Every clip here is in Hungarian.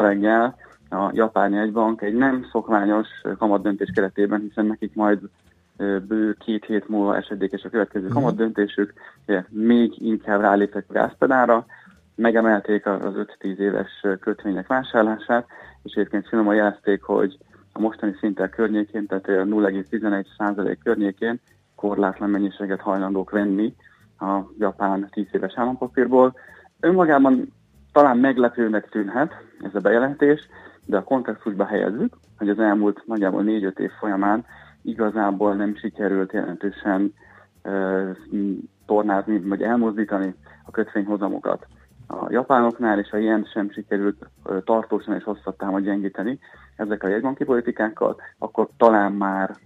reggel a japán jegybank egy nem szokványos kamatdöntés keretében, hiszen nekik majd bő két hét múlva esedékes a következő uh-huh. kamatdöntésük, még inkább ráléptek a gázpedára, megemelték az 5-10 éves kötvények vásárlását, és egyébként finoman jelezték, hogy a mostani szinten környékén, tehát 0,11% környékén korlátlan mennyiséget hajlandók venni a japán 10 éves állampapírból. Önmagában talán meglepőnek tűnhet ez a bejelentés, de a kontextusba helyezzük, hogy az elmúlt nagyjából 4-5 év folyamán igazából nem sikerült jelentősen uh, tornázni, vagy elmozdítani a kötvényhozamokat. A japánoknál, és a ilyen sem sikerült uh, tartósan és hosszabb távon gyengíteni ezek a jegybanki politikákkal, akkor talán már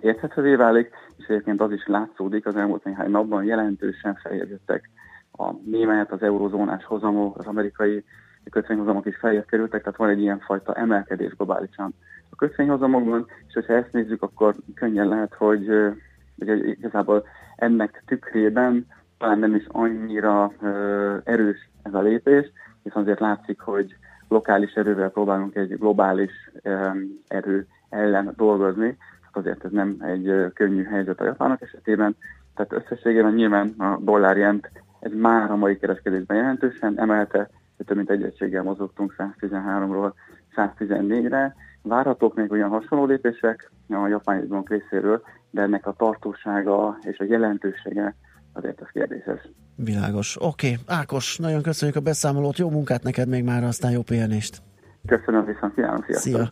érthetővé válik, és egyébként az is látszódik az elmúlt néhány napban jelentősen feljegyettek a német, az eurozónás hozamok, az amerikai kötvényhozamok is feljebb kerültek, tehát van egy ilyen fajta emelkedés globálisan a kötvényhozamokban, és hogyha ezt nézzük, akkor könnyen lehet, hogy, hogy igazából ennek tükrében talán nem is annyira erős ez a lépés, hiszen azért látszik, hogy lokális erővel próbálunk egy globális erő ellen dolgozni, hát azért ez nem egy könnyű helyzet a japánok esetében, tehát összességében nyilván a dollárjent ez már a mai kereskedésben jelentősen emelte, több mint egy egységgel mozogtunk 113-ról 114-re. Várhatók még olyan hasonló lépések a japán bank részéről, de ennek a tartósága és a jelentősége azért az kérdéses. Világos. Oké, okay. Ákos, nagyon köszönjük a beszámolót, jó munkát neked még már, aztán jó pihenést. Köszönöm, viszont kívánom, sziasztok. Szia.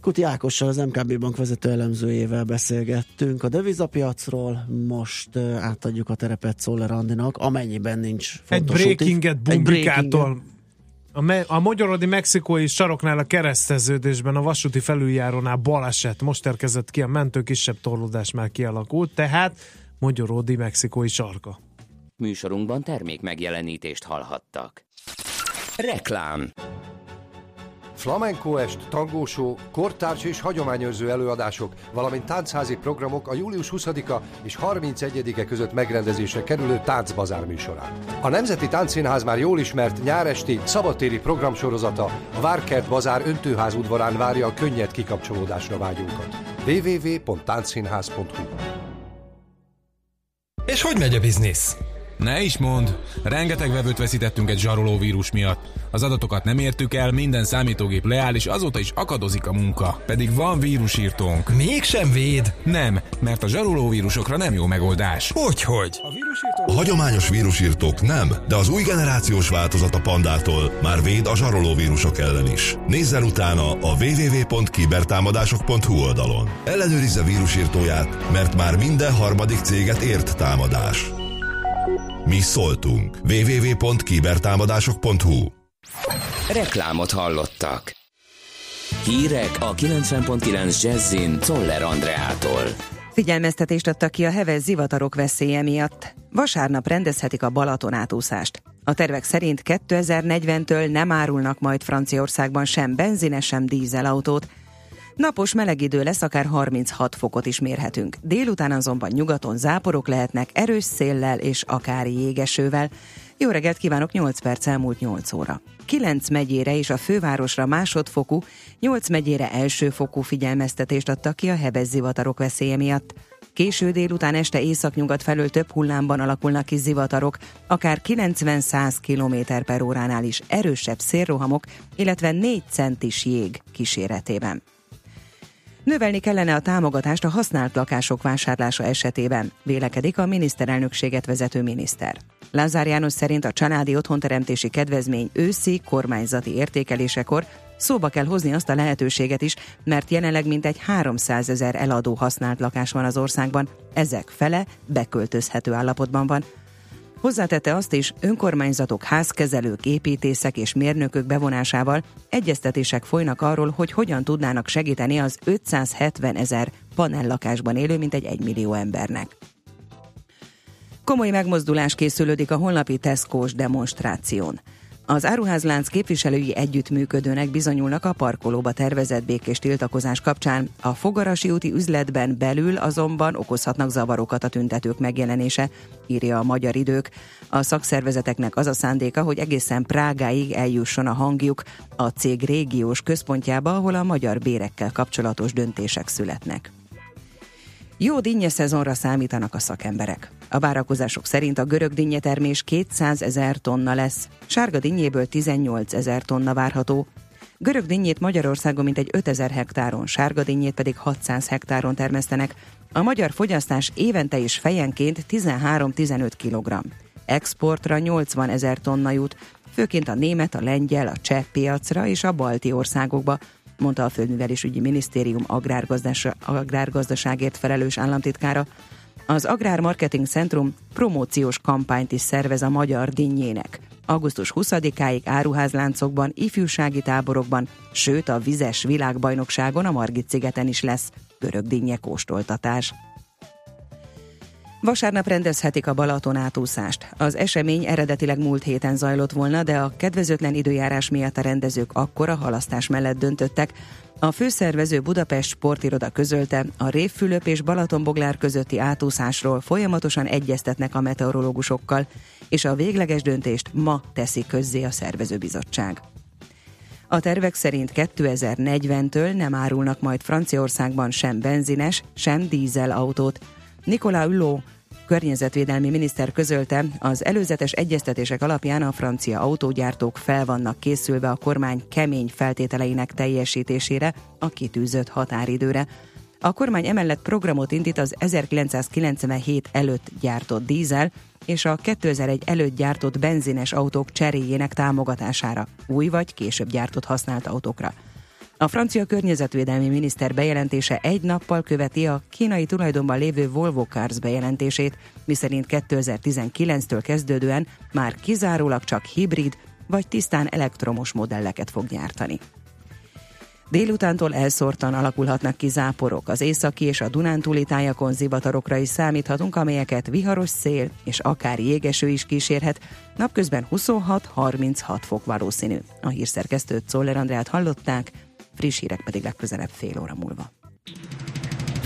Kuti Ákossal, az MKB Bank vezető elemzőjével beszélgettünk a devizapiacról, most átadjuk a terepet Szoller Andinak, amennyiben nincs fontos Egy breakinget Bumbikától a, me- a magyarodi mexikói saroknál a kereszteződésben a vasúti felüljárónál baleset. Most érkezett ki a mentő, kisebb torlódás már kialakult, tehát magyarodi mexikói sarka. Műsorunkban termék megjelenítést hallhattak. Reklám Flamenco est, tangósó, kortárs és hagyományőrző előadások, valamint táncházi programok a július 20-a és 31-e között megrendezésre kerülő Táncbazár műsorán. A Nemzeti Táncszínház már jól ismert nyáresti, szabadtéri programsorozata a Várkert Bazár öntőház udvarán várja a könnyed kikapcsolódásra vágyunkat. www.táncszínház.hu És hogy megy a biznisz? Ne is mond, rengeteg vevőt veszítettünk egy zsaroló vírus miatt. Az adatokat nem értük el, minden számítógép leáll, és azóta is akadozik a munka. Pedig van vírusírtónk. Mégsem véd? Nem, mert a zsaroló vírusokra nem jó megoldás. Hogyhogy? A, a hagyományos vírusírtók nem, de az új generációs változat a pandától már véd a zsaroló vírusok ellen is. Nézzen utána a www.kibertámadások.hu oldalon. Ellenőrizze vírusírtóját, mert már minden harmadik céget ért támadás. Mi szóltunk. www.kibertámadások.hu Reklámot hallottak. Hírek a 90.9 Jazzin Toller Andreától. Figyelmeztetést adtak ki a heves zivatarok veszélye miatt. Vasárnap rendezhetik a Balaton átúszást. A tervek szerint 2040-től nem árulnak majd Franciaországban sem benzines, sem dízelautót, Napos meleg idő lesz, akár 36 fokot is mérhetünk. Délután azonban nyugaton záporok lehetnek erős széllel és akár jégesővel. Jó reggelt kívánok, 8 perc elmúlt 8 óra. 9 megyére és a fővárosra másodfokú, 8 megyére elsőfokú figyelmeztetést adtak ki a hebezzivatarok veszélye miatt. Késő délután este északnyugat felől több hullámban alakulnak ki zivatarok, akár 90-100 km per óránál is erősebb szélrohamok, illetve 4 centis jég kíséretében. Növelni kellene a támogatást a használt lakások vásárlása esetében, vélekedik a miniszterelnökséget vezető miniszter. Lázár János szerint a családi otthonteremtési kedvezmény őszi kormányzati értékelésekor szóba kell hozni azt a lehetőséget is, mert jelenleg mintegy 300 ezer eladó használt lakás van az országban, ezek fele beköltözhető állapotban van, Hozzátette azt is, önkormányzatok, házkezelők, építészek és mérnökök bevonásával egyeztetések folynak arról, hogy hogyan tudnának segíteni az 570 ezer panellakásban élő mintegy 1 millió embernek. Komoly megmozdulás készülődik a honlapi Tesco-s demonstráción. Az áruházlánc képviselői együttműködőnek bizonyulnak a parkolóba tervezett békés tiltakozás kapcsán. A Fogarasi úti üzletben belül azonban okozhatnak zavarokat a tüntetők megjelenése, írja a Magyar Idők. A szakszervezeteknek az a szándéka, hogy egészen Prágáig eljusson a hangjuk a cég régiós központjába, ahol a magyar bérekkel kapcsolatos döntések születnek. Jó dinnye szezonra számítanak a szakemberek. A várakozások szerint a görög dinnyetermés 200 ezer tonna lesz, sárga dinnyéből 18 ezer tonna várható. Görög dinnyét Magyarországon mintegy 5000 hektáron, sárga dinnyét pedig 600 hektáron termesztenek. A magyar fogyasztás évente és fejenként 13-15 kg. Exportra 80 ezer tonna jut, főként a német, a lengyel, a cseh piacra és a balti országokba, mondta a Földművelésügyi Minisztérium agrárgazdaságért felelős államtitkára. Az Agrár Marketing Centrum promóciós kampányt is szervez a magyar dinnyének. Augusztus 20-áig áruházláncokban, ifjúsági táborokban, sőt a vizes világbajnokságon a Margit szigeten is lesz görög dinnye kóstoltatás. Vasárnap rendezhetik a Balaton átúszást. Az esemény eredetileg múlt héten zajlott volna, de a kedvezőtlen időjárás miatt a rendezők akkora halasztás mellett döntöttek. A főszervező Budapest sportiroda közölte, a Révfülöp és Balatonboglár közötti átúszásról folyamatosan egyeztetnek a meteorológusokkal, és a végleges döntést ma teszi közzé a szervezőbizottság. A tervek szerint 2040-től nem árulnak majd Franciaországban sem benzines, sem dízel autót. Nicolas Hulot környezetvédelmi miniszter közölte, az előzetes egyeztetések alapján a francia autógyártók fel vannak készülve a kormány kemény feltételeinek teljesítésére a kitűzött határidőre. A kormány emellett programot indít az 1997 előtt gyártott dízel és a 2001 előtt gyártott benzines autók cseréjének támogatására, új vagy később gyártott használt autókra. A francia környezetvédelmi miniszter bejelentése egy nappal követi a kínai tulajdonban lévő Volvo Cars bejelentését, miszerint 2019-től kezdődően már kizárólag csak hibrid vagy tisztán elektromos modelleket fog gyártani. Délutántól elszórtan alakulhatnak ki záporok. Az északi és a Dunántúli tájakon zivatarokra is számíthatunk, amelyeket viharos szél és akár jégeső is kísérhet. Napközben 26-36 fok valószínű. A hírszerkesztőt Czoller Andrát hallották, friss hírek pedig legközelebb fél óra múlva.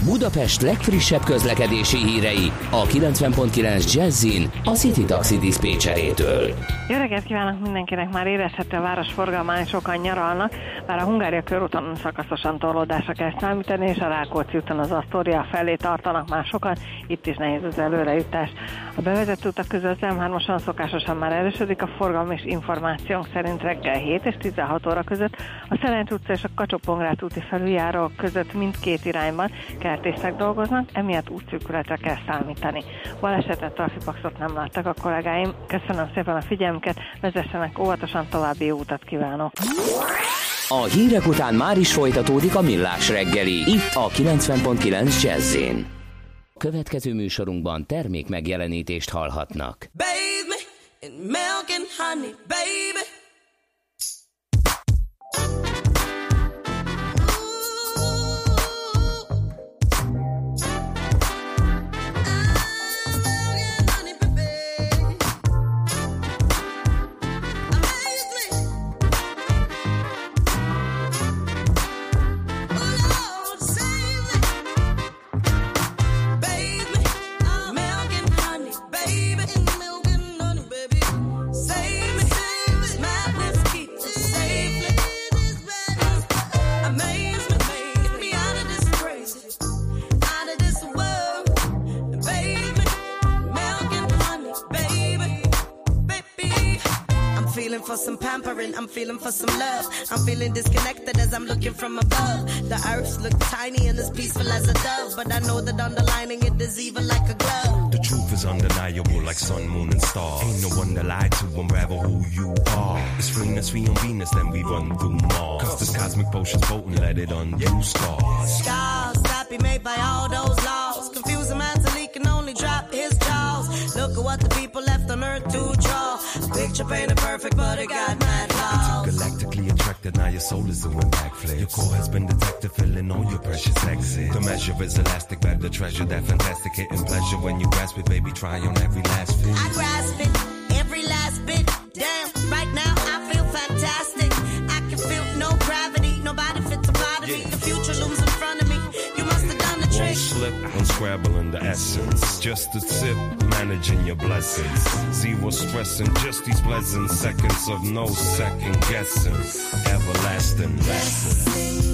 Budapest legfrissebb közlekedési hírei a 90.9 Jazzin a City Taxi Dispécsejétől. Jó reggelt kívánok mindenkinek, már érezhető a város forgalmán, sokan nyaralnak, bár a Hungária körúton szakaszosan torlódásra kell számítani, és a Rákóczi úton az Asztória felé tartanak már sokan, itt is nehéz az előrejutás. A bevezető utak közül az M3-osan szokásosan már erősödik a forgalom, és információnk szerint reggel 7 és 16 óra között a Szelent utca és a kacsó úti felüljárók között mindkét irányban kell kertészek dolgoznak, emiatt útszűkületre kell számítani. Balesetet, trafipaxot nem láttak a kollégáim. Köszönöm szépen a figyelmüket, vezessenek óvatosan további jó utat kívánok. A hírek után már is folytatódik a millás reggeli, itt a 90.9 jazz Következő műsorunkban termék megjelenítést hallhatnak. Baby, milk and honey, baby. Feeling for some love. I'm feeling disconnected as I'm looking from above. The earth looks tiny and as peaceful as a dove, but I know that underlining it is even like a glove. The truth is undeniable, like sun, moon, and stars. Ain't no one to lie to, unravel who you are. It's freeness, we on Venus, then we run through Mars. Cause this cosmic potion's potent, let it undo scars. Scars that be made by all those laws. Confuse a man till he can only drop his jaws. Look at what the people left on earth to Picture painted perfect, but it got mad flaws. Galactically attracted, now your soul is doing backflips. Your core has been detected, filling all your precious exits. The measure is elastic, better treasure that fantastic hitting pleasure when you grasp it, baby. Try on every last fit. I grasp it, every last unscrabbling the essence. Just a tip, managing your blessings. Zero stressing, just these pleasant seconds of no second guessing. Everlasting lessons.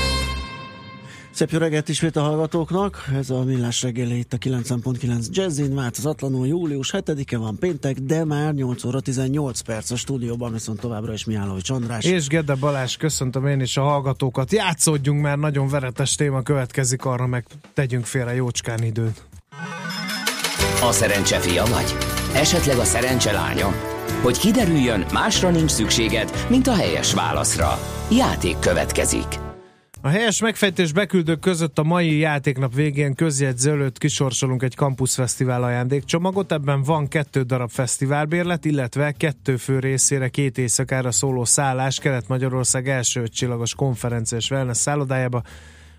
Szép jó reggelt ismét a hallgatóknak, ez a Millás reggeli itt a 90.9 Jazzin, változatlanul július 7-e van péntek, de már 8 óra 18 perc a stúdióban, viszont továbbra is Mihálovics András. És Gede Balázs, köszöntöm én is a hallgatókat. Játszódjunk, mert nagyon veretes téma következik, arra meg tegyünk félre jócskán időt. A szerencse fia vagy? Esetleg a szerencse lánya? Hogy kiderüljön, másra nincs szükséged, mint a helyes válaszra. Játék következik. A helyes megfejtés beküldők között a mai játéknap végén közjegyző előtt kisorsolunk egy Campus Fesztivál ajándékcsomagot. Ebben van kettő darab fesztiválbérlet, illetve kettő fő részére két éjszakára szóló szállás Kelet-Magyarország első csillagos konferenciás wellness szállodájába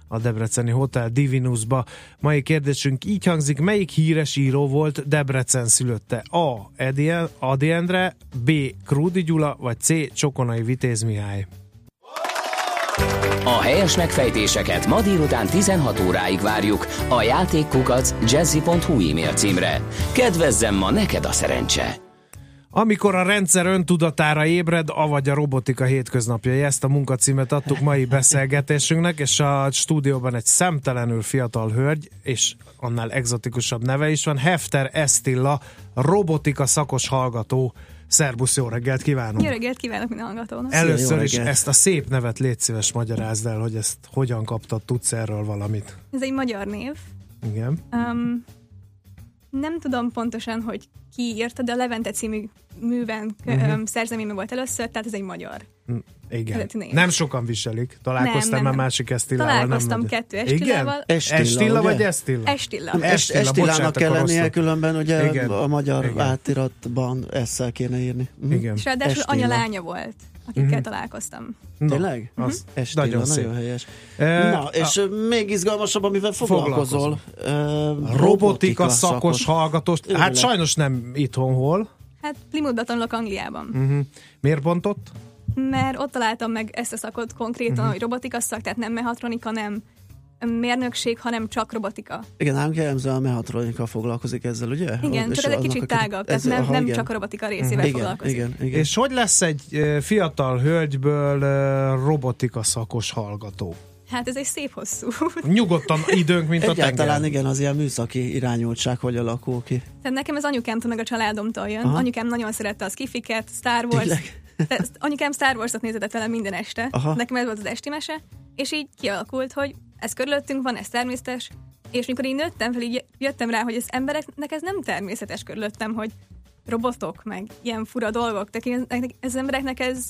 a Debreceni Hotel Divinusba. Mai kérdésünk így hangzik, melyik híres író volt Debrecen szülötte? A. Adi Endre, B. Krúdi Gyula, vagy C. Csokonai Vitéz Mihály? A helyes megfejtéseket ma délután 16 óráig várjuk a játékkukac jazzy.hu e-mail címre. Kedvezzem ma neked a szerencse! Amikor a rendszer öntudatára ébred, avagy a robotika hétköznapjai. Ezt a munkacímet adtuk mai beszélgetésünknek, és a stúdióban egy szemtelenül fiatal hölgy, és annál egzotikusabb neve is van, Hefter Estilla, robotika szakos hallgató. Szerbusz, jó reggelt kívánunk! Jó reggelt kívánok minden hallgatónak! Először Jó is ezt a szép nevet légy szíves magyarázd el, hogy ezt hogyan kaptad, tudsz erről valamit? Ez egy magyar név. Igen. Um, nem tudom pontosan, hogy ki írta, de a Levente című műven Mhm. uh-huh. um, szerzeményben volt először, tehát ez egy magyar. Igen. Név. Nem sokan viselik. Találkoztam Nem, nem, már nem. másik Esztillával? Találkoztam nem kettő Igen? Estillával. Estilla, Estilla ugye? vagy? Estilla. Nem, Est- Estilla, Estillának bocsánat, kell lennie, különben ugye Igen. a magyar Igen. átiratban esszel kéne írni. Mhm. Igen. És ráadásul Estilla. anya-lánya volt, akikkel Mhm. találkoztam. Na, Tényleg? Az Estilla, nagyon nagyon, szép. helyes. E, Na, és a, még izgalmasabb, amivel foglalkozol. Ö, robotika szakos szakos. hallgatós. Hát sajnos nem itthon hol. Hát Plymouthba tanulok Angliában. Uh-huh. Miért pont ott? Mert ott találtam meg ezt a szakot konkrétan, Mhm. uh-huh. hogy robotika szak, tehát nem mehatronika, nem mérnökség, hanem csak robotika. Igen, nálunk jellemzően a mehatronika foglalkozik ezzel, ugye? Igen, És csak ez egy kicsit tágabb, tehát nem, aha, nem igen. csak a robotika részével igen, foglalkozik. igen, igen. És hogy lesz egy fiatal hölgyből robotika szakos hallgató? Hát ez egy szép hosszú. Nyugodtan időnk, mint a Egyáltalán tenger. igen, az ilyen műszaki irányultság hogy alakul ki. Tehát nekem az anyukámtól meg a családomtól jön. Aha. Anyukám nagyon szerette a skifiket, Star Wars. Tényleg? Tehát anyukám Star Wars-ot nézett vele minden este. Aha. Nekem ez volt az esti mese. És így kialakult, hogy ez körülöttünk van, ez természetes. És mikor így nőttem fel, így jöttem rá, hogy az embereknek ez nem természetes körülöttem, hogy robotok, meg ilyen fura dolgok. Tehát ez, ez az embereknek ez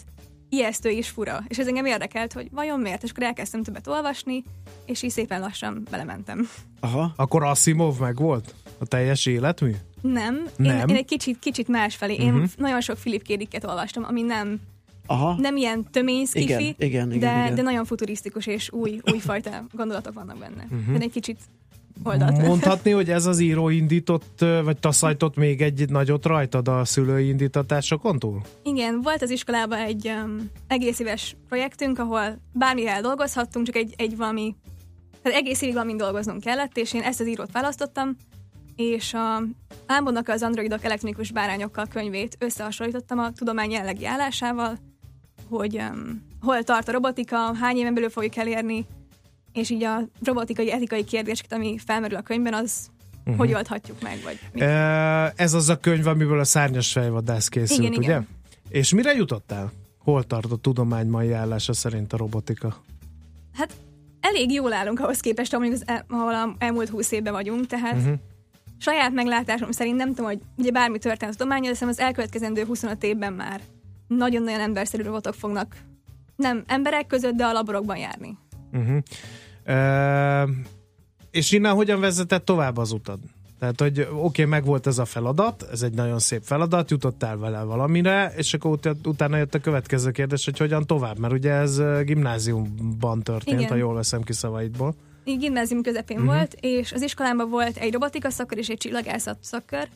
ijesztő és fura. És ez engem érdekelt, hogy vajon miért? És akkor elkezdtem többet olvasni, és így szépen lassan belementem. Aha. Akkor Asimov meg volt? A teljes életmű? Nem, Nem? Én, én egy kicsit, kicsit másfelé. Én Mhm. nagyon sok Philip K. Dicket olvastam, ami nem, Aha. nem ilyen tömény skifi, Igen, igen, igen, de, igen. de nagyon futurisztikus és új, újfajta gondolatok vannak benne. Mhm. De egy kicsit oldalt. Mondhatni, hogy ez az író indított, vagy taszajtott még egy nagyot rajtad a szülői indítatásokon túl? Igen, volt az iskolában egy um, egész éves projektünk, ahol bármivel dolgozhattunk, csak egy, egy valami, tehát egész évig valamin dolgoznunk kellett, és én ezt az írót választottam, és a Ámbonnak az androidok elektronikus bárányokkal könyvét összehasonlítottam a tudomány jelenlegi állásával, hogy um, hol tart a robotika, hány éven belül fogjuk elérni, és így a robotikai, etikai kérdéseket, ami felmerül a könyvben, az Mhm. hogy oldhatjuk meg, vagy mi. Ö, Ez az a könyv, amiből a szárnyas fejvadász készült, Igen, ugye? igen. És mire jutottál? Hol tart a tudomány mai állása szerint a robotika? Hát elég jól állunk ahhoz képest, ahol, az el, ahol a elmúlt húsz évben vagyunk, tehát uh-huh. saját meglátásom szerint nem tudom, hogy ugye bármi történt a tudományon, de az elkövetkezendő 25 évben már nagyon-nagyon emberszerű robotok fognak nem emberek között, de a laborokban járni. Uh-huh. És innen hogyan vezetett tovább az utad? Tehát, hogy oké, okay, meg volt ez a feladat, ez egy nagyon szép feladat, jutottál vele valamire, és akkor ut- utána jött a következő kérdés, hogy hogyan tovább, mert ugye ez gimnáziumban történt, Igen. ha jól veszem ki szavaidból. Így gimnázium közepén uh-huh. volt, és az iskolámban volt egy robotika szakkör és egy csillagászat szakkör.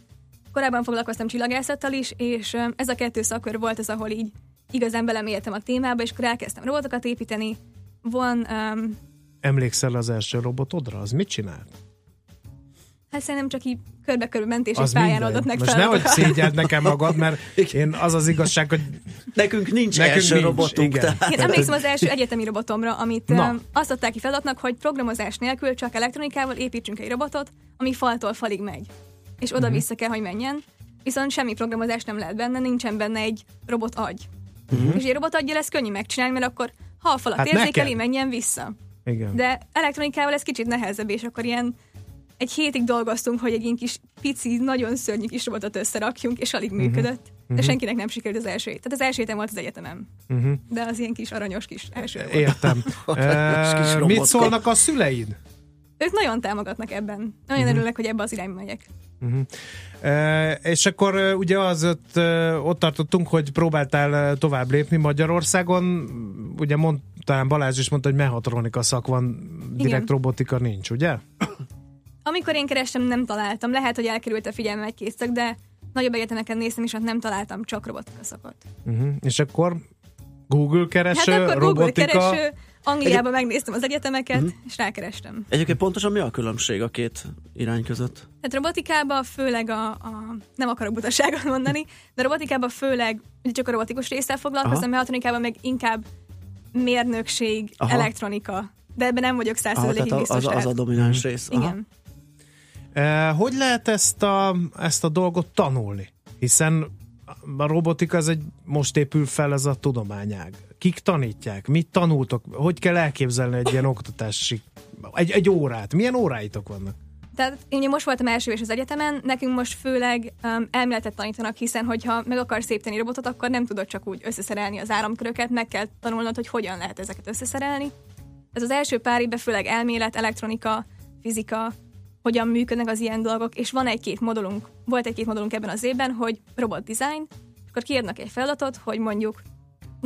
Korábban foglalkoztam csillagászattal is, és ez a kettő szakkör volt az, ahol így igazán belemélyedtem a témába, és akkor elkezdtem robotokat építeni. Van, um, Emlékszel az első robotodra? Az mit csinált? hát szerintem csak így körbe-körbe ment, és az egy pályán minden. oldott meg Most nehogy szégyeld nekem magad, mert én az az igazság, hogy Nekünk nincs Nekünk első nincs, robotunk. igen. Tehát. Én emlékszem az első egyetemi robotomra, amit Na. azt adták ki feladatnak, hogy programozás nélkül csak elektronikával építsünk egy robotot, ami faltól falig megy. És oda-vissza kell, hogy menjen. Viszont semmi programozás nem lehet benne, nincsen benne egy robot agy. Mhm. És egy robot aggyal lesz könnyű megcsinálni, mert akkor ha a falat Hát érzékeli, menjen vissza. Igen. De elektronikával ez kicsit nehezebb, és akkor ilyen egy hétig dolgoztunk, hogy egy ilyen kis pici, nagyon szörnyű kis robotot összerakjunk, és alig működött. De Mhm. senkinek nem sikerült az első. Tehát az első héten volt az egyetemem. Uh-huh. De az ilyen kis aranyos kis első volt. Értem. Kis mit szólnak a szüleid? Ők nagyon támogatnak ebben. Nagyon Mhm. uh-huh. örülök, hogy ebbe az irányba megyek. Uh-huh. Uh, és akkor uh, ugye az ott, uh, ott tartottunk, hogy próbáltál tovább lépni Magyarországon. Ugye mond, talán Balázs is mondta, hogy mehatronika szak van, direkt Igen. robotika nincs, ugye? Amikor én kerestem, nem találtam. Lehet, hogy elkerült a figyelmem egy-két szak, de nagyobb egyetemeken néztem, és ott nem találtam csak robotika szakot. Uh-huh. És akkor Google kereső, hát akkor Google robotika. kereső, Angliában megnéztem az egyetemeket, uh-huh. és rákerestem. Egyébként pontosan mi a különbség a két irány között? Tehát robotikában főleg a, a nem akarok butaságot mondani, de robotikában főleg ugye csak a robotikus résszel foglalkozom, Aha. mehatronikában meg inkább mérnökség, Aha. Elektronika. De ebben nem vagyok százszerzelékig tehát biztos. az, az a domináns rész. Aha. Igen. Uh, hogy lehet ezt a, ezt a dolgot tanulni? Hiszen a robotika az egy most épül fel ez a tudományág. Kik tanítják? Mit tanultok? Hogy kell elképzelni egy ilyen oktatási egy, egy órát? Milyen óráitok vannak? Tehát én most voltam első és az egyetemen, nekünk most főleg um, elméletet tanítanak, hiszen hogyha meg akarsz építeni robotot, akkor nem tudod csak úgy összeszerelni az áramköröket, meg kell tanulnod, hogy hogyan lehet ezeket összeszerelni. Ez az első pár évben főleg elmélet, elektronika, fizika, hogyan működnek az ilyen dolgok, és van egy-két modulunk, volt egy-két modulunk ebben az évben, hogy robot design, akkor kiadnak egy feladatot, hogy mondjuk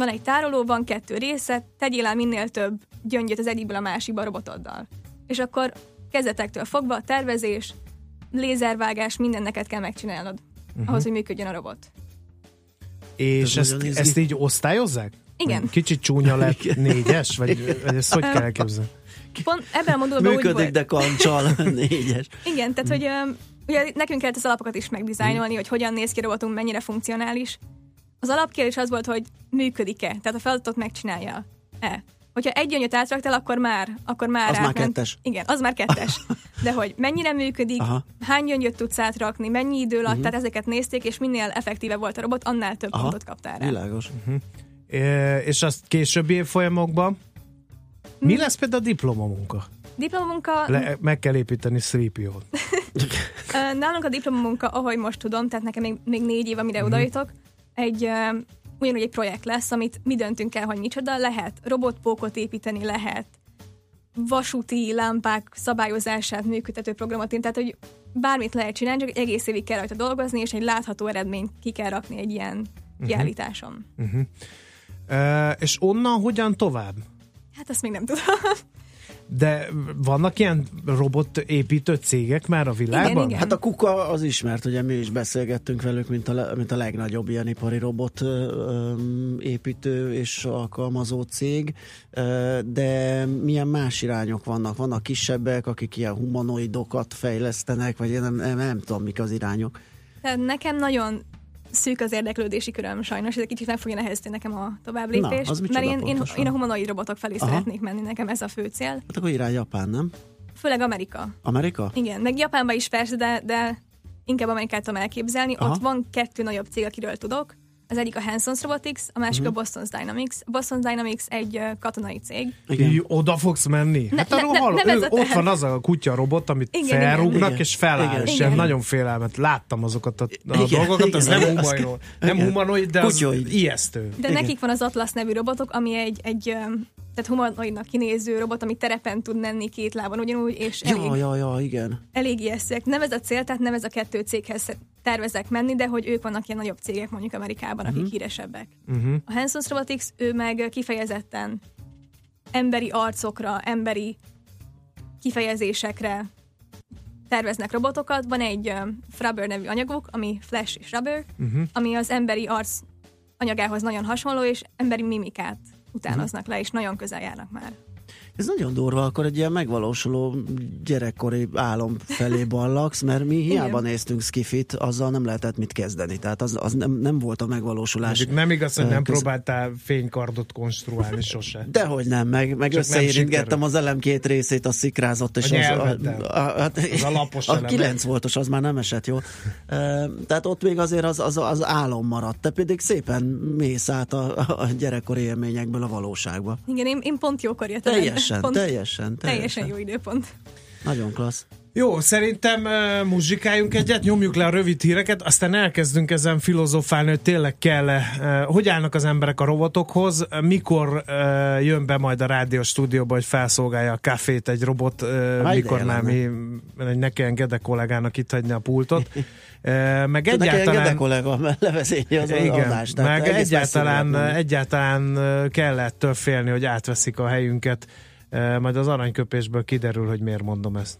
van egy tároló, van kettő része, tegyél el minél több gyöngyöt az egyikből a másikba a robotoddal. És akkor kezdetektől fogva a tervezés, lézervágás, minden neked kell megcsinálnod, uh-huh. ahhoz, hogy működjön a robot. És Ez ezt, ezt így osztályozzák? Igen. Kicsit csúnya lett négyes? Vagy, vagy ezt hogy kell elképzelni? Pont ebben a modulban úgy Működik, volt. de kancsal. Négyes. Igen, tehát hogy ugye nekünk kellett az alapokat is megdizájnolni, hogy hogyan néz ki a robotunk, mennyire funkcionális. Az alapkérdés az volt, hogy működik-e, tehát a feladatot megcsinálja-e. Hogyha egy gyöngyöt átraktál, akkor már, akkor már Az már átment. kettes. Igen, az már kettes. De hogy mennyire működik, Aha. hány gyöngyöt tudsz átrakni, mennyi idő alatt, Mhm. tehát ezeket nézték, és minél effektíve volt a robot, annál több Aha. pontot kaptál rá. Világos. É, és azt későbbi évfolyamokban mi lesz például a diplomamunka? Diplomamunka, Le, meg kell építeni 3 Ö, Nálunk a diplomamunka, ahogy most tudom, tehát nekem még, még négy év, amire Mhm. odajutok, egy ugyanúgy egy projekt lesz, amit mi döntünk el, hogy micsoda lehet. Robotpókot építeni lehet, vasúti lámpák szabályozását működtető programot, én, tehát hogy bármit lehet csinálni, csak egész évig kell rajta dolgozni, és egy látható eredményt ki kell rakni egy ilyen kiállításon. Uh-huh. Uh, és onnan hogyan tovább? Hát ezt még nem tudom. De vannak ilyen robotépítő cégek már a világban? igen. Hát a Kuka az ismert, ugye mi is beszélgettünk velük, mint a, le- mint a legnagyobb ilyen ipari robot építő és alkalmazó cég, de milyen más irányok vannak? Vannak kisebbek, akik ilyen humanoidokat fejlesztenek, vagy én nem, nem, nem tudom, mik az irányok. Nekem nagyon szűk az érdeklődési köröm sajnos, ez egy kicsit meg fogja nehezíteni nekem a továbblépést, Na, az mert én, én, én a humanoid robotok felé Aha. szeretnék menni, nekem ez a fő cél. Hát akkor irány Japán, nem? Főleg Amerika. Amerika? Igen, meg Japánban is persze, de, de inkább Amerikát tudom elképzelni. Aha. Ott van kettő nagyobb cég, akiről tudok. Az egyik a Hanson's Robotics, a másik Mhm. a Boston's Dynamics. A Boston's Dynamics egy katonai cég. Így oda fogsz menni? Ne- hát ne- arról ne- hallom, nem ő, ott van az a kutya robot, amit Igen, igen. felrúgnak Igen. és feláll, Igen. és Igen. nagyon félelmet. Láttam azokat a, a Igen, dolgokat, az igen. nem humanoid, nem igen. humanoid, de az Kutyoid. ijesztő. De Igen. nekik van az Atlas nevű robotok, ami egy, egy tehát humanoidnak kinéző robot, ami terepen tud menni két lábon ugyanúgy, és elég, Ja, ja, ja, igen. elég ijesztőek. Nem ez a cél, tehát nem ez a kettő céghez tervezek menni, de hogy ők vannak ilyen nagyobb cégek mondjuk Amerikában, akik Mhm. híresebbek. Uh-huh. A Hanson's Robotics, ő meg kifejezetten emberi arcokra, emberi kifejezésekre terveznek robotokat. Van egy um, Frabber nevű anyaguk, ami Flash és Rubber, Uh-huh. ami az emberi arc anyagához nagyon hasonló, és emberi mimikát utánoznak le, és nagyon közel járnak már. Ez nagyon durva, akkor egy ilyen megvalósuló gyerekkori álom felé ballagsz, mert mi hiába Igen. néztünk skifit, azzal nem lehetett mit kezdeni. Tehát az, az nem, nem volt a megvalósulás. Mondjuk nem igaz, hogy nem Köz- próbáltál fénykardot konstruálni sose. Dehogy nem, meg, meg sikerült. az elem két részét, az szikrázott, és A az, nyelveddel. a, a, hát, Az a lapos a elem. 9 voltos, az már nem esett jól. Ö, Tehát ott még azért az, az, az álom maradt, te pedig szépen mész át a, a gyerekkori élményekből a valóságba. Igen, én, én pont jókor jöttem. El. Teljesen, teljesen, Teljesen teljesen. jó időpont. Nagyon klassz. Jó, szerintem uh, muzsikáljunk egyet, nyomjuk le a rövid híreket, aztán elkezdünk ezen filozofálni, hogy tényleg kell uh, hogy állnak az emberek a robotokhoz, mikor uh, jön be majd a rádió stúdióba, hogy felszolgálja a kafét egy robot, uh, Már mikor ideje már mi, ne kelljen Gede kollégának itt hagyni a pultot. Uh, meg Egyáltalán... Gede kollega levezényi az Igen, adást. meg egyáltalán, egyáltalán ö, kell ettől félni, hogy átveszik a helyünket. Majd az aranyköpésből kiderül, hogy miért mondom ezt.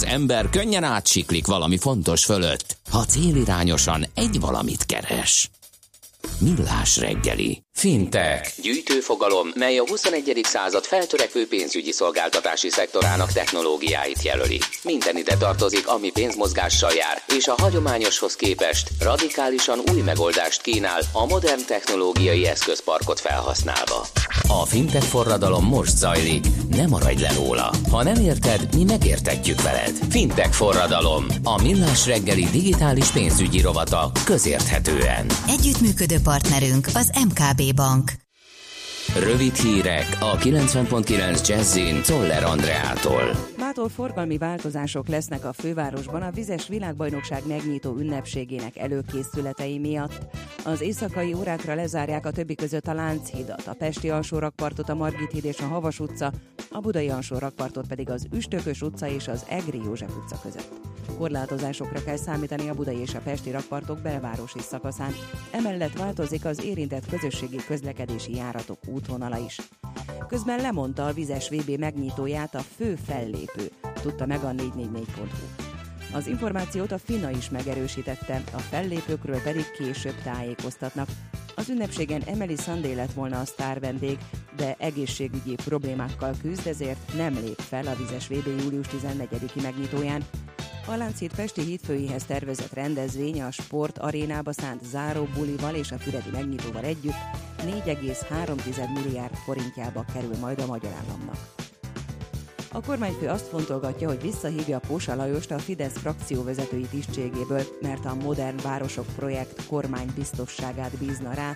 Az ember könnyen átsiklik valami fontos fölött, ha célirányosan egy valamit keres. Millás reggeli. Fintech. Gyűjtőfogalom, mely a 21. század feltörekvő pénzügyi szolgáltatási szektorának technológiáit jelöli. Minden ide tartozik, ami pénzmozgással jár, és a hagyományoshoz képest radikálisan új megoldást kínál a modern technológiai eszközparkot felhasználva. A fintech forradalom most zajlik, ne maradj le róla. Ha nem érted, mi megértetjük veled. Fintech forradalom, a millás reggeli digitális pénzügyi rovata közérthetően. Együttműködő partnerünk az MKB Bank. Rövid hírek a 90.9 Jazzin Toller Andreától. Mától forgalmi változások lesznek a fővárosban a vizes világbajnokság megnyitó ünnepségének előkészületei miatt. Az éjszakai órákra lezárják a többi között a Lánchidat, a Pesti alsórakpartot, a Margit híd és a Havas utca, a Budai alsórakpartot pedig az Üstökös utca és az Egri József utca között. Korlátozásokra kell számítani a budai és a pesti rakpartok belvárosi szakaszán, emellett változik az érintett közösségi közlekedési járatok útvonala is. Közben lemondta a vizes VB megnyitóját a fő fellépő, tudta meg a 444.hu. Az információt a FINA is megerősítette, a fellépőkről pedig később tájékoztatnak. Az ünnepségen Emily Sunday lett volna a sztár vendég, de egészségügyi problémákkal küzd, ezért nem lép fel a vizes VB július 14-i megnyitóján. A Lánchíd Pesti hídfőihez tervezett rendezvény a Sport arénába szánt záró bulival és a Füredi megnyitóval együtt 4,3 milliárd forintjába kerül majd a magyar államnak. A kormányfő azt fontolgatja, hogy visszahívja Pósa Lajost a Fidesz frakcióvezetői tisztségéből, mert a Modern Városok projekt kormány biztosságát bízna rá,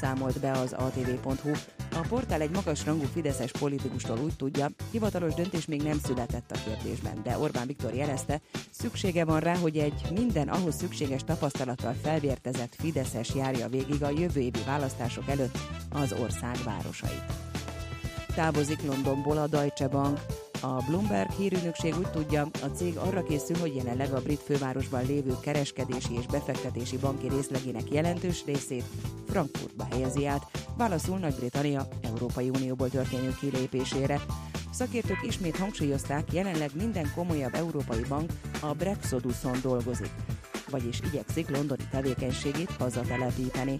számolt be az atv.hu. A portál egy magasrangú fideszes politikustól úgy tudja, hivatalos döntés még nem született a kérdésben, de Orbán Viktor jelezte, szüksége van rá, hogy egy minden ahhoz szükséges tapasztalattal felvértezett fideszes járja végig a jövő évi választások előtt az ország városait. Távozik Londonból a Deutsche Bank. A Bloomberg hírügynökség úgy tudja, a cég arra készül, hogy jelenleg a brit fővárosban lévő kereskedési és befektetési banki részlegének jelentős részét Frankfurtba helyezi át, válaszul Nagy-Britannia Európai Unióból történő kilépésére. Szakértők ismét hangsúlyozták, jelenleg minden komolyabb európai bank a Brexoduson dolgozik, vagyis igyekszik londoni tevékenységét hazatelepíteni.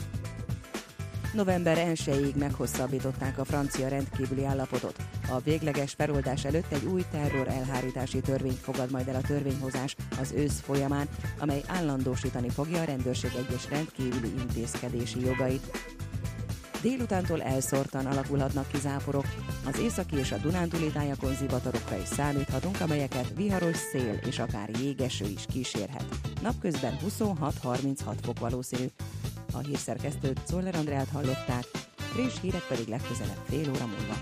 November 1-ig meghosszabbították a francia rendkívüli állapotot. A végleges feloldás előtt egy új terror elhárítási törvényt fogad majd el a törvényhozás az ősz folyamán, amely állandósítani fogja a rendőrség egyes rendkívüli intézkedési jogait. Délutántól elszórtan alakulhatnak ki záporok. Az északi és a Dunántúli tájakon zivatarokra is számíthatunk, amelyeket viharos szél és akár jégeső is kísérhet. Napközben 26-36 fok valószínű. A hírszerkesztőt Szoller Andrát hallották, friss hírek pedig legközelebb fél óra múlva.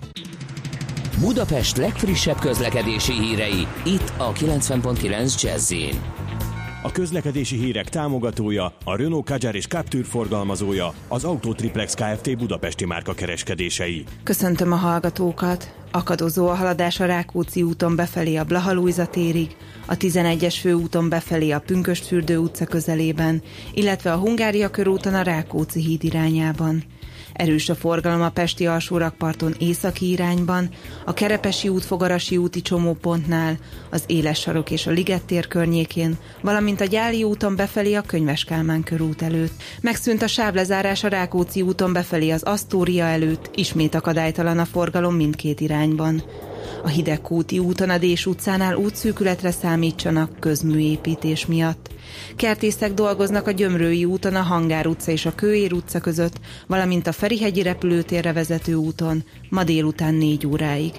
Budapest legfrissebb közlekedési hírei, itt a 90.9 jazz A közlekedési hírek támogatója, a Renault Kadjar és Captur forgalmazója, az Autotriplex Kft. Budapesti márka kereskedései. Köszöntöm a hallgatókat! Akadozó a haladás a Rákóczi úton befelé a Blahalújza térig, a 11-es főúton befelé a Pünköstfürdő utca közelében, illetve a Hungária körúton a Rákóczi híd irányában. Erős a forgalom a Pesti alsórakparton északi irányban, a Kerepesi út Fogarasi úti csomópontnál, az Éles sarok és a Liget tér környékén, valamint a Gyáli úton befelé a Könyves Kálmán körút előtt. Megszűnt a sávlezárás a Rákóczi úton befelé az Asztória előtt, ismét akadálytalan a forgalom mindkét irányban. A Hidegkúti úton a Dés utcánál útszűkületre számítsanak közműépítés miatt. Kertészek dolgoznak a Gyömrői úton, a Hangár utca és a Kőér utca között, valamint a Ferihegyi repülőtérre vezető úton, ma délután 4 óráig.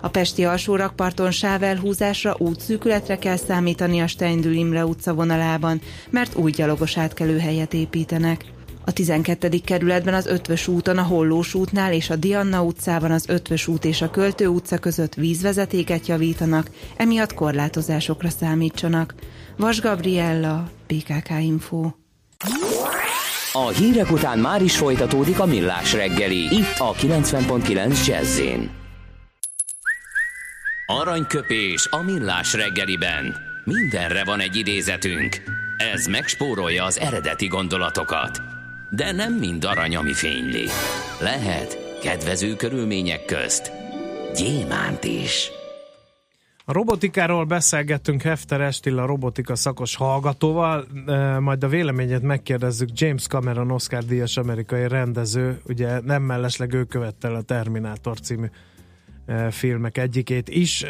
A Pesti alsórakparton sávelhúzásra útszűkületre kell számítani a Steindül Imre utca vonalában, mert új gyalogos átkelőhelyet építenek. A 12. kerületben az Ötvös úton, a Hollós útnál és a Dianna utcában az Ötvös út és a Költő utca között vízvezetéket javítanak, emiatt korlátozásokra számítsanak. Vas Gabriella, PKK Info. A hírek után már is folytatódik a millás reggeli, itt a 90.9 jazz Aranyköpés a millás reggeliben. Mindenre van egy idézetünk. Ez megspórolja az eredeti gondolatokat. De nem mind arany, ami fényli. Lehet kedvező körülmények közt gyémánt is. A robotikáról beszélgettünk Hefter Estil, a robotika szakos hallgatóval, majd a véleményét megkérdezzük James Cameron Oscar díjas amerikai rendező, ugye nem mellesleg ő követte a Terminátor című filmek egyikét is,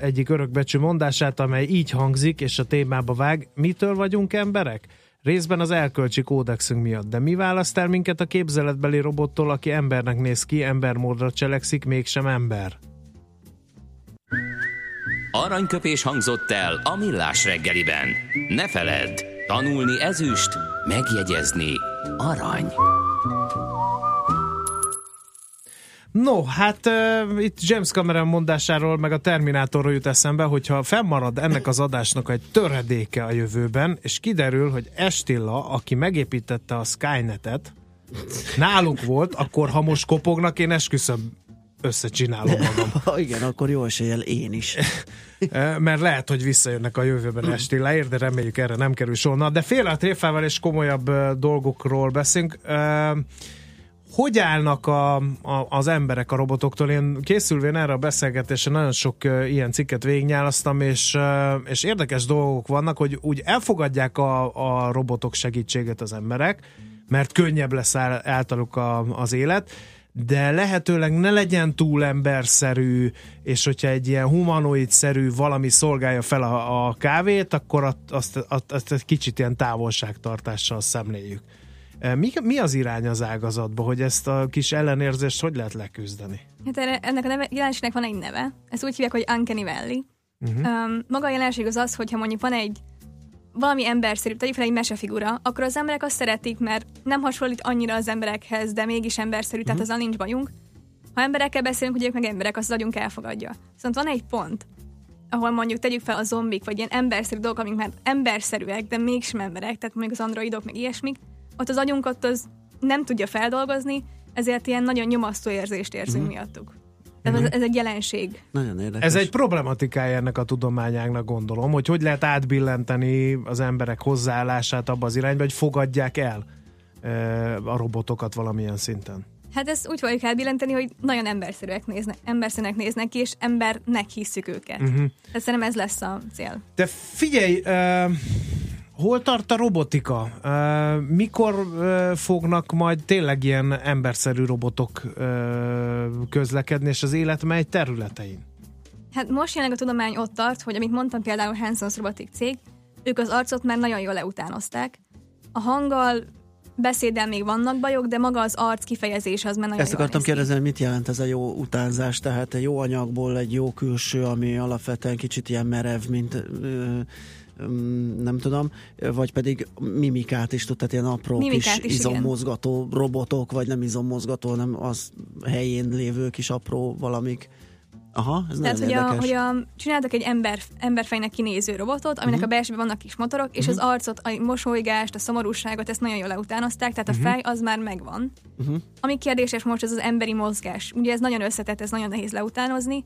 egyik örökbecsű mondását, amely így hangzik, és a témába vág. Mitől vagyunk emberek? Részben az elkölcsi kódexünk miatt, de mi választ el minket a képzeletbeli robottól, aki embernek néz ki, embermódra cselekszik, mégsem ember? Aranyköpés hangzott el a millás reggeliben. Ne feledd, tanulni ezüst, megjegyezni arany. No, hát uh, itt James Cameron mondásáról, meg a Terminátorról jut eszembe, hogyha fennmarad ennek az adásnak egy töredéke a jövőben, és kiderül, hogy Estilla, aki megépítette a Skynetet, nálunk volt, akkor ha most kopognak, én esküszöm összecsinálom magam. Ha igen, akkor jó eséllyel én is. Mert lehet, hogy visszajönnek a jövőben Estilláért, de reméljük erre nem kerül sor. Na, de félre a tréfával és komolyabb dolgokról beszélünk. Hogy állnak a, a, az emberek a robotoktól? Én készülvén erre a beszélgetésre nagyon sok uh, ilyen cikket végignyálasztam, és, uh, és érdekes dolgok vannak, hogy úgy elfogadják a, a robotok segítséget az emberek, mert könnyebb lesz ál- általuk a, az élet, de lehetőleg ne legyen túl emberszerű, és hogyha egy ilyen humanoid-szerű valami szolgálja fel a, a kávét, akkor azt, azt, azt, azt egy kicsit ilyen távolságtartással szemléljük. E, Mi, mi az irány az ágazatban, hogy ezt a kis ellenérzést hogy lehet leküzdeni? Hát erre, ennek a neve, jelenségnek van egy neve. Ezt úgy hívják, hogy Uncanny Valley. Uh-huh. Um, maga a jelenség az az, hogyha mondjuk van egy valami emberszerű, tegyük fel egy mesefigura, akkor az emberek azt szeretik, mert nem hasonlít annyira az emberekhez, de mégis emberszerű, tehát azzal nincs bajunk. Ha emberekkel beszélünk, hogy ők meg emberek, azt az agyunk elfogadja. Viszont van egy pont, ahol mondjuk tegyük fel a zombik, vagy ilyen emberszerű dolgok, amik már emberszerűek, de mégsem emberek, tehát mondjuk az androidok, meg ilyesmik, ott az agyunk ott az nem tudja feldolgozni, ezért ilyen nagyon nyomasztó érzést érzünk Mhm. miattuk. Tehát ez, ez egy jelenség. Nagyon érdekes. Ez egy problematikája ennek a tudományágnak gondolom, hogy hogy lehet átbillenteni az emberek hozzáállását abba az irányba, hogy fogadják el e, a robotokat valamilyen szinten. Hát ezt úgy fogjuk elbillenteni, hogy nagyon emberszerűek néznek, emberszerűnek néznek ki, és embernek hisszük őket. Mhm. Tehát szerintem ez lesz a cél. De figyelj, uh, hol tart a robotika? Mikor fognak majd tényleg ilyen emberszerű robotok közlekedni, és az élet mely területein? Hát most jelenleg a tudomány ott tart, hogy amit mondtam például Hanson's Robotic cég, ők az arcot már nagyon jól leutánozták. A hanggal, beszéddel még vannak bajok, de maga az arc kifejezés az már nagyon Ezt jól akartam néz ki. kérdezni, hogy mit jelent ez a jó utánzás, tehát egy jó anyagból egy jó külső, ami alapvetően kicsit ilyen merev, mint ö, nem tudom, vagy pedig mimikát is tud, tehát ilyen apró Mimikát kis is, igen. izommozgató robotok, vagy nem izommozgató, hanem az helyén lévő kis apró valamik. Aha, ez Tehát, hogy, a, érdekes. hogy a, csináltak egy ember, emberfejnek kinéző robotot, aminek Mhm. a belsőben vannak kis motorok, és Mhm. az arcot, a mosolygást, a szomorúságot, ezt nagyon jól leutánozták, tehát a Mhm. fej az már megvan. Uh-huh. Ami kérdéses most, az az emberi mozgás. Ugye ez nagyon összetett, ez nagyon nehéz leutánozni.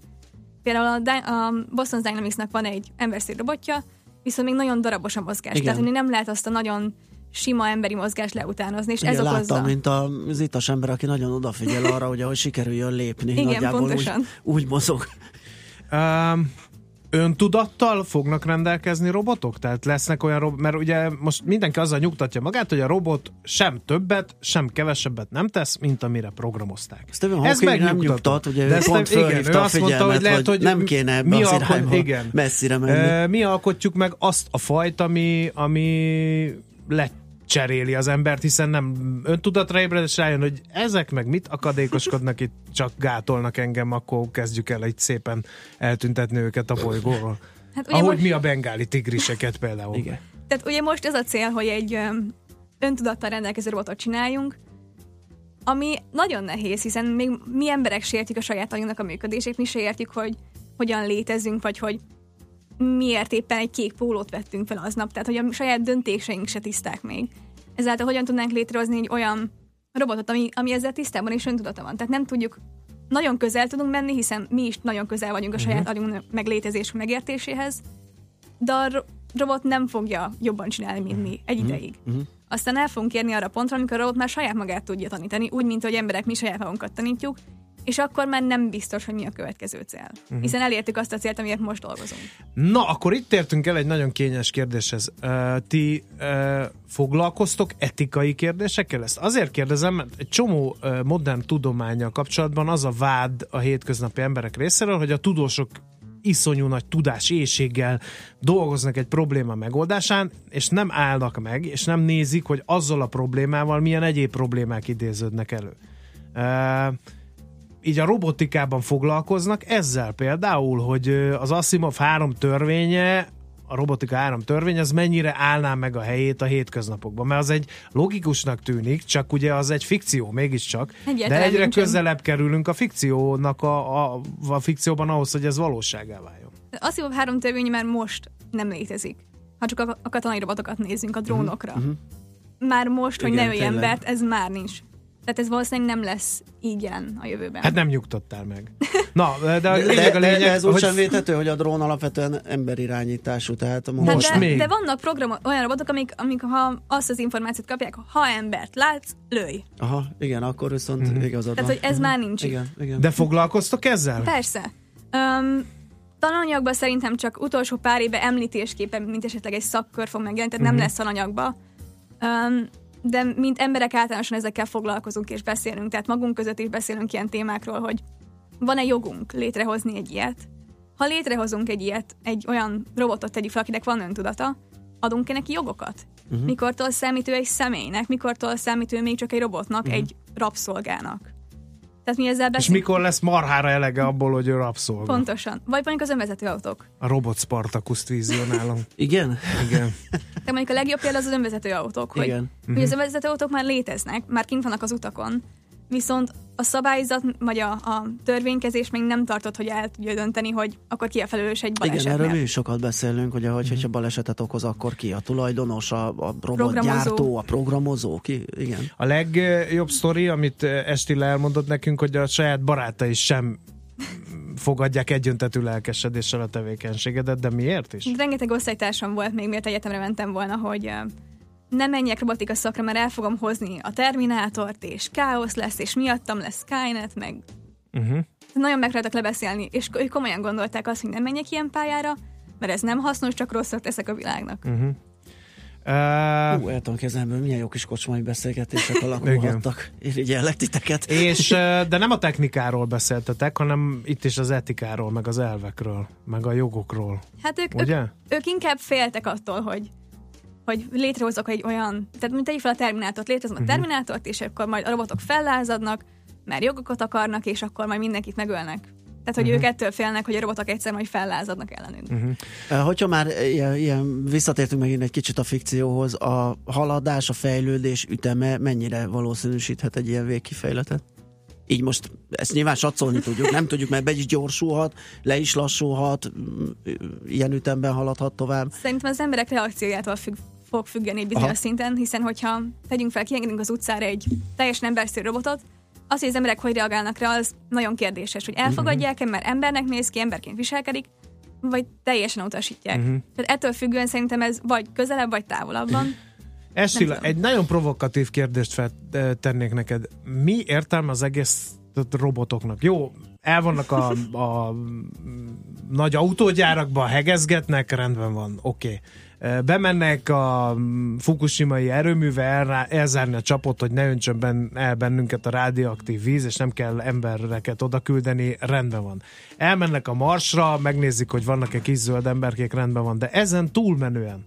Például a, Dy- a Boston Dynamicsnak van egy emberszerű robotja, viszont még nagyon darabos a mozgás. Igen. Tehát hogy nem lehet azt a nagyon sima emberi mozgást leutánozni, és Ugye ez okozza. láttam, mint az itas ember, aki nagyon odafigyel arra, hogy sikerüljön lépni. Igen, Nagyjából pontosan. Úgy, úgy mozog. Um, öntudattal fognak rendelkezni robotok? Tehát lesznek olyan robotok, mert ugye most mindenki azzal nyugtatja magát, hogy a robot sem többet, sem kevesebbet nem tesz, mint amire programozták. Stephen Hawking nem nyugtat, ugye ezt pont nem- igen, ő azt mondta, hogy lehet, hogy nem kéne ebbe mi az alkot- igen. messzire menni. Mi alkotjuk meg azt a fajt, ami, ami lecseréli az embert, hiszen nem öntudatra ébred, és rájön, hogy ezek meg mit akadékoskodnak itt, csak gátolnak engem, akkor kezdjük el egy szépen eltüntetni őket a bolygóról. Hát Ahogy most- mi a bengáli tigriseket például. Igen. Tehát ugye most ez a cél, hogy egy öntudattal rendelkező robotot csináljunk, ami nagyon nehéz, hiszen még mi emberek sértjük a saját agyunknak a működését, mi se értjük, hogy hogyan létezünk, vagy hogy miért éppen egy kék pólót vettünk fel aznap, tehát hogy a saját döntéseink se tiszták még. Ezáltal hogyan tudnánk létrehozni egy olyan robotot, ami, ami ezzel tisztában és öntudata van. Tehát nem tudjuk, nagyon közel tudunk menni, hiszen mi is nagyon közel vagyunk a saját agyunk meglétezés megértéséhez, de a ro- robot nem fogja jobban csinálni, mint mi egy ideig. Uh-huh. Aztán el fogunk érni arra pontra, amikor a robot már saját magát tudja tanítani, úgy, mint hogy emberek mi saját magunkat tanítjuk, és akkor már nem biztos, hogy mi a következő cél. Mhm. Hiszen elértük azt a célt, amiért most dolgozunk. Na, akkor itt értünk el egy nagyon kényes kérdéshez. Uh, ti uh, foglalkoztok etikai kérdésekkel? Ezt azért kérdezem, mert egy csomó uh, modern tudományjal kapcsolatban az a vád a hétköznapi emberek részéről, hogy a tudósok iszonyú nagy tudás éjséggel dolgoznak egy probléma megoldásán, és nem állnak meg, és nem nézik, hogy azzal a problémával milyen egyéb problémák idéződnek elő. Uh, így a robotikában foglalkoznak ezzel például, hogy az Asimov három törvénye, a robotika három törvény, az mennyire állná meg a helyét a hétköznapokban. Mert az egy logikusnak tűnik, csak ugye az egy fikció mégiscsak, Egyáltalán de egyre nincsen. közelebb kerülünk a fikciónak a, a, a fikcióban ahhoz, hogy ez valóságá váljon. Azt hiszem, három törvény már most nem létezik. Ha csak a, a katonai robotokat nézzünk, a drónokra. Mhm. Már most, hogy Igen, ne ölj embert, ez már nincs. Tehát ez valószínűleg nem lesz így jelen a jövőben. Hát nem nyugtattál meg. Na, de a De, lényeg a lényeg, de ez úgy hogy sem védhető, hogy a drón alapvetően emberirányítású, tehát a Hát most de, még. de vannak program, olyan robotok, amik, amik ha azt az információt kapják, ha embert látsz, lőj. Aha, igen, akkor viszont Mhm. igazad Tehát, van. hogy ez már nincs. Igen, igen. De foglalkoztok ezzel? Persze. Um, tananyagban szerintem csak utolsó pár éve említésképpen, mint esetleg egy szakkör fog megjelenni, tehát nem Mhm. lesz tananyagba. Um, de mint emberek általánosan ezekkel foglalkozunk és beszélünk, tehát magunk között is beszélünk ilyen témákról, hogy van-e jogunk létrehozni egy ilyet. Ha létrehozunk egy ilyet, egy olyan robotot tegyük fel, akinek van öntudata, adunk-e neki jogokat? Uh-huh. Mikortól számít ő egy személynek, mikortól számít ő még csak egy robotnak, uh-huh. egy rabszolgának? Tehát mi ezzel És beszélünk? mikor lesz marhára elege abból, hogy ő rabszolga? Pontosan. Vagy mondjuk az önvezető autók. A robot Spartacus vizionálom. Igen? Igen. De mondjuk a legjobb példa az az önvezető autók, hogy, Igen. hogy Mhm. az önvezető autók már léteznek, már kint vannak az utakon, viszont a szabályzat, vagy a, a törvénykezés még nem tartott, hogy el tudja dönteni, hogy akkor ki a felelős egy Igen, erről balesetnél. mi is sokat beszélünk, hogy ahogy, hogyha balesetet okoz, akkor ki a tulajdonos, a, a robotgyártó, Programozó. a programozó, ki, igen. A legjobb sztori, amit Estilla elmondott nekünk, hogy a saját barátai sem fogadják egyöntetű lelkesedéssel a tevékenységedet, de miért is? Rengeteg osztálytársam volt még, miért egyetemre mentem volna, hogy nem menjek robotika szakra, mert el fogom hozni a Terminátort, és káosz lesz, és miattam lesz Skynet, meg Uh-huh. nagyon meg tudtak lebeszélni, és ők komolyan gondolták azt, hogy nem menjek ilyen pályára, mert ez nem hasznos, csak rosszat teszek a világnak. Uh-huh. Hú, el tudom képzelni, milyen jó kis kocsmai beszélgetések alakulhattak. Irigyellek titeket. És, de nem a technikáról beszéltetek, hanem itt is az etikáról, meg az elvekről, meg a jogokról. Hát ők, ők, Ugye? ők inkább féltek attól, hogy hogy létrehozok egy olyan, tehát mint tegyük fel a Terminátort, létrehozom a Mhm. Terminátort, és akkor majd a robotok fellázadnak, mert jogokat akarnak, és akkor majd mindenkit megölnek. Tehát, hogy Mhm. ők ettől félnek, hogy a robotok egyszer majd fellázadnak ellenünk. Mhm. Uh, Hogyha már ilyen, ilyen, visszatértünk megint egy kicsit a fikcióhoz, a haladás, a fejlődés üteme mennyire valószínűsíthet egy ilyen végkifejletet? Így most ezt nyilván satszolni tudjuk, nem tudjuk, mert be is gyorsulhat, le is lassulhat, mm, ilyen ütemben haladhat tovább. Szerintem az emberek reakciójától függ, fog függeni egy bizonyos Aha. szinten, hiszen hogyha tegyünk fel, kiengedünk az utcára egy teljesen emberszerű robotot, az, hogy az emberek hogy reagálnak rá, az nagyon kérdéses, hogy elfogadják-e, mert embernek néz ki, emberként viselkedik, vagy teljesen utasítják. Mhm. Tehát ettől függően szerintem ez vagy közelebb, vagy távolabban. Tudom. egy nagyon provokatív kérdést feltennék neked. Mi értelme az egész robotoknak? Jó, el vannak a, a nagy autógyárakban, hegezgetnek, rendben van, oké. Okay. Bemennek a fukushimai erőműve elrá, elzárni a csapot, hogy ne öntsön ben, el bennünket a radioaktív víz, és nem kell embereket oda küldeni, rendben van. Elmennek a marsra, megnézik, hogy vannak-e kis zöld emberkék, rendben van. De ezen túlmenően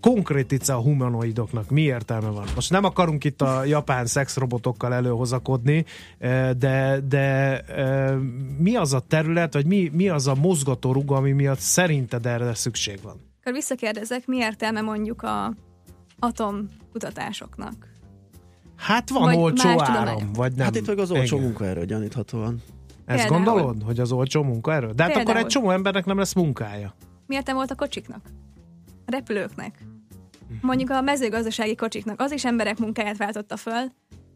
konkrética a humanoidoknak mi értelme van? Most nem akarunk itt a japán szexrobotokkal előhozakodni, de, de mi az a terület, vagy mi, mi az a mozgatórug, ami miatt szerinted erre szükség van? Akkor visszakérdezek, mi értelme mondjuk a atomkutatásoknak? Hát van Vagy olcsó áram, vagy nem. Hát itt meg az olcsó Igen. munkaerő gyaníthatóan. Ezt Például. gondolod, hogy az olcsó munkaerő? De hát akkor Például. egy csomó embernek nem lesz munkája. Mi értelme volt a kocsiknak? A repülőknek? Mondjuk a mezőgazdasági kocsiknak. Az is emberek munkáját váltotta föl,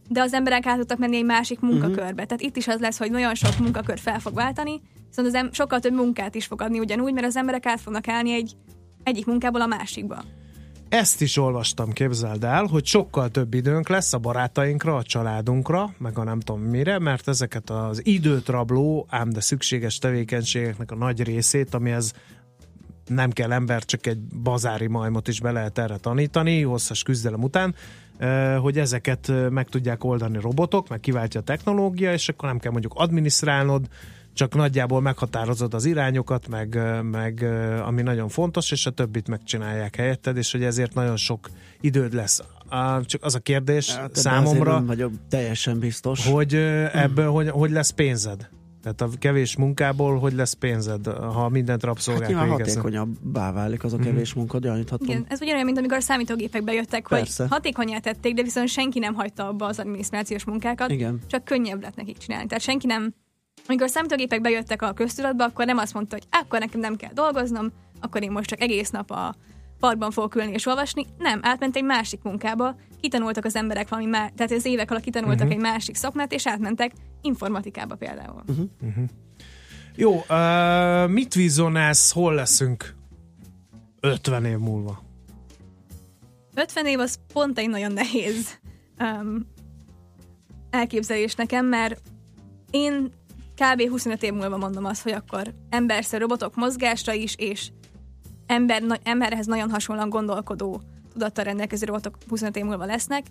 de az emberek át tudtak menni egy másik munkakörbe. Tehát itt is az lesz, hogy nagyon sok munkakört fel fog váltani, viszont az em- sokkal több munkát is fog adni ugyanúgy, mert az emberek át fognak állni egy egyik munkából a másikba. ezt is olvastam, képzeld el, hogy sokkal több időnk lesz a barátainkra, a családunkra, meg a nem tudom mire, mert ezeket az időt rabló, ám de szükséges tevékenységeknek a nagy részét, amihez nem kell ember, csak egy bazári majmot is be lehet erre tanítani, hosszas küzdelem után, eh, hogy ezeket eh, meg tudják oldani robotok, meg kiváltja a technológia, és akkor nem kell mondjuk adminisztrálnod, csak nagyjából meghatározod az irányokat, meg, meg ami nagyon fontos, és a többit megcsinálják helyetted, és hogy ezért nagyon sok időd lesz. Csak az a kérdés Hát, számomra, Nem vagyok teljesen biztos. hogy ebből hogy, hogy lesz pénzed? Tehát a kevés munkából hogy lesz pénzed, ha mindent Hát rabszolgák nyilván végeznek? hatékonyabbá válik az a kevés munka, gyaníthatom. Igen, ez ugyanolyan, mint amikor a számítógépek bejöttek, Persze. hogy hatékonyá tették, de viszont senki nem hagyta abba az adminisztrációs munkákat, Igen. csak könnyebb lett nekik csinálni. Tehát senki nem, amikor a számítógépek bejöttek a köztudatba, akkor nem azt mondta, hogy akkor nekem nem kell dolgoznom, akkor én most csak egész nap a parkban fogok ülni és olvasni. Nem, átment egy másik munkába, kitanultak az emberek valami má- tehát az évek alatt kitanultak Mhm. egy másik szakmát, és átmentek informatikába például. Mhm. Uh-huh. Jó, uh, mit vizionálsz, hol leszünk 50 év múlva? 50 év az pont egy nagyon nehéz um, elképzelés nekem, mert én kb. 25 év múlva mondom azt, hogy akkor emberszer robotok mozgásra is, és ember, na, emberhez nagyon hasonlóan gondolkodó tudattal rendelkező robotok 25 év múlva lesznek.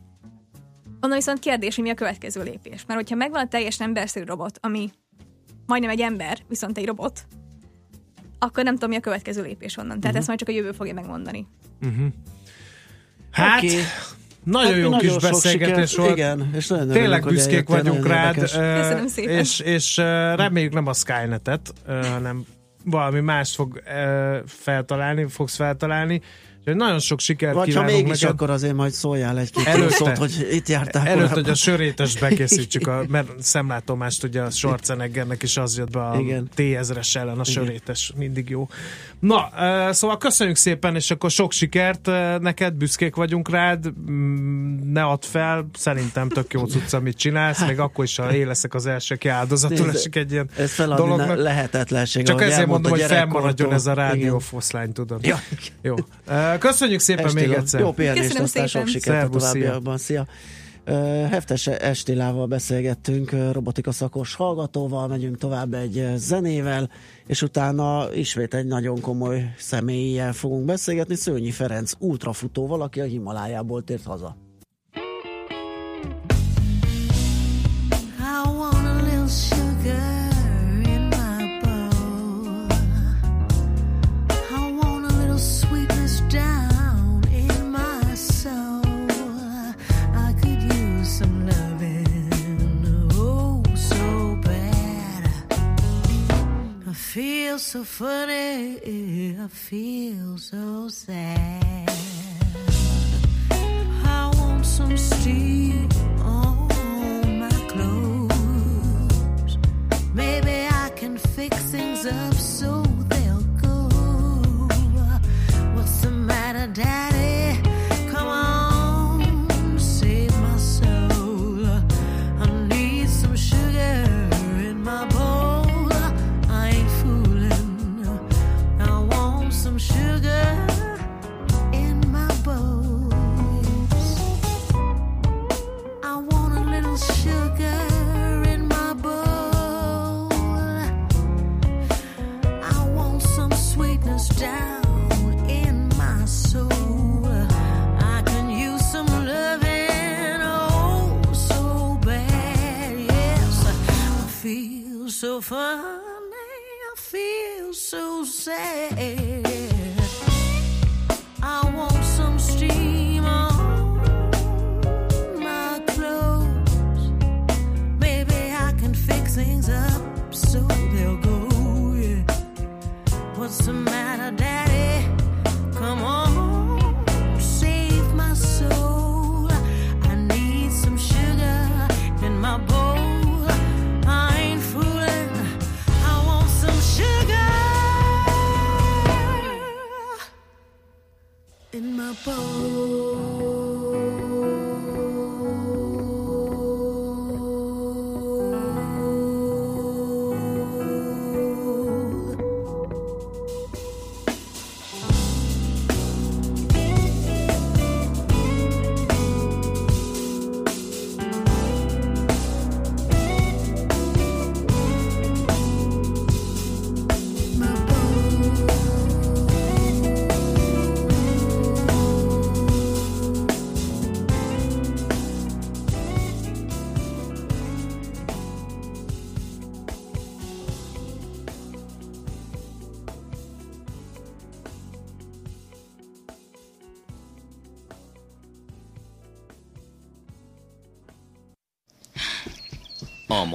Onnan viszont kérdés, hogy mi a következő lépés. Mert hogyha megvan a teljes emberszerű robot, ami majdnem egy ember, viszont egy robot, akkor nem tudom, mi a következő lépés onnan. Tehát Mhm. ezt majd csak a jövő fogja megmondani. Uh-huh. Hát, Oké. Nagyon Hát jó nagyon kis beszélgetés volt. igen, és nagyon Tényleg örülök, büszkék vagyunk rád. Köszönöm szépen. És, és reméljük nem a Skynet-et, hanem valami más fog feltalálni, fogsz feltalálni. Úgyhogy nagyon sok sikert Vagy ha kívánunk mégis, neked. akkor azért majd szóljál egy-két Előtte. szót, hogy itt jártál Előtt, korábban. hogy a sörétes bekészítsük, a, mert szemlátomást ugye a Schwarzeneggernek is az jött be a Igen. T-ezres ellen, a Igen. sörétes, mindig jó. Na, szóval köszönjük szépen, és akkor sok sikert neked, büszkék vagyunk rád, Mm, ne add fel, szerintem tök jó cucc, amit csinálsz, még akkor is, ha én leszek az első, aki áldozatul esik egy ilyen Ez dolognak. lehetetlenség. Csak ezért mondom, hogy fennmaradjon ez a rádió Igen. foszlány, tudod. Ja. Jó. Köszönjük szépen Estélön. még egyszer. Jó pihenést, Köszönöm aztán sok szépen. sikert a Szervusz, szia. továbbiakban. Szia! Ö, Heftes Estilával beszélgettünk, robotika szakos hallgatóval, megyünk tovább egy zenével, és utána ismét egy nagyon komoly személlyel fogunk beszélgetni, Szőnyi Ferenc ultrafutóval, aki a Himalájából tért haza. Feel so funny, I feel so sad. I want some steam on my clothes. Maybe I can fix things up so they'll go. What's the matter, Daddy? say.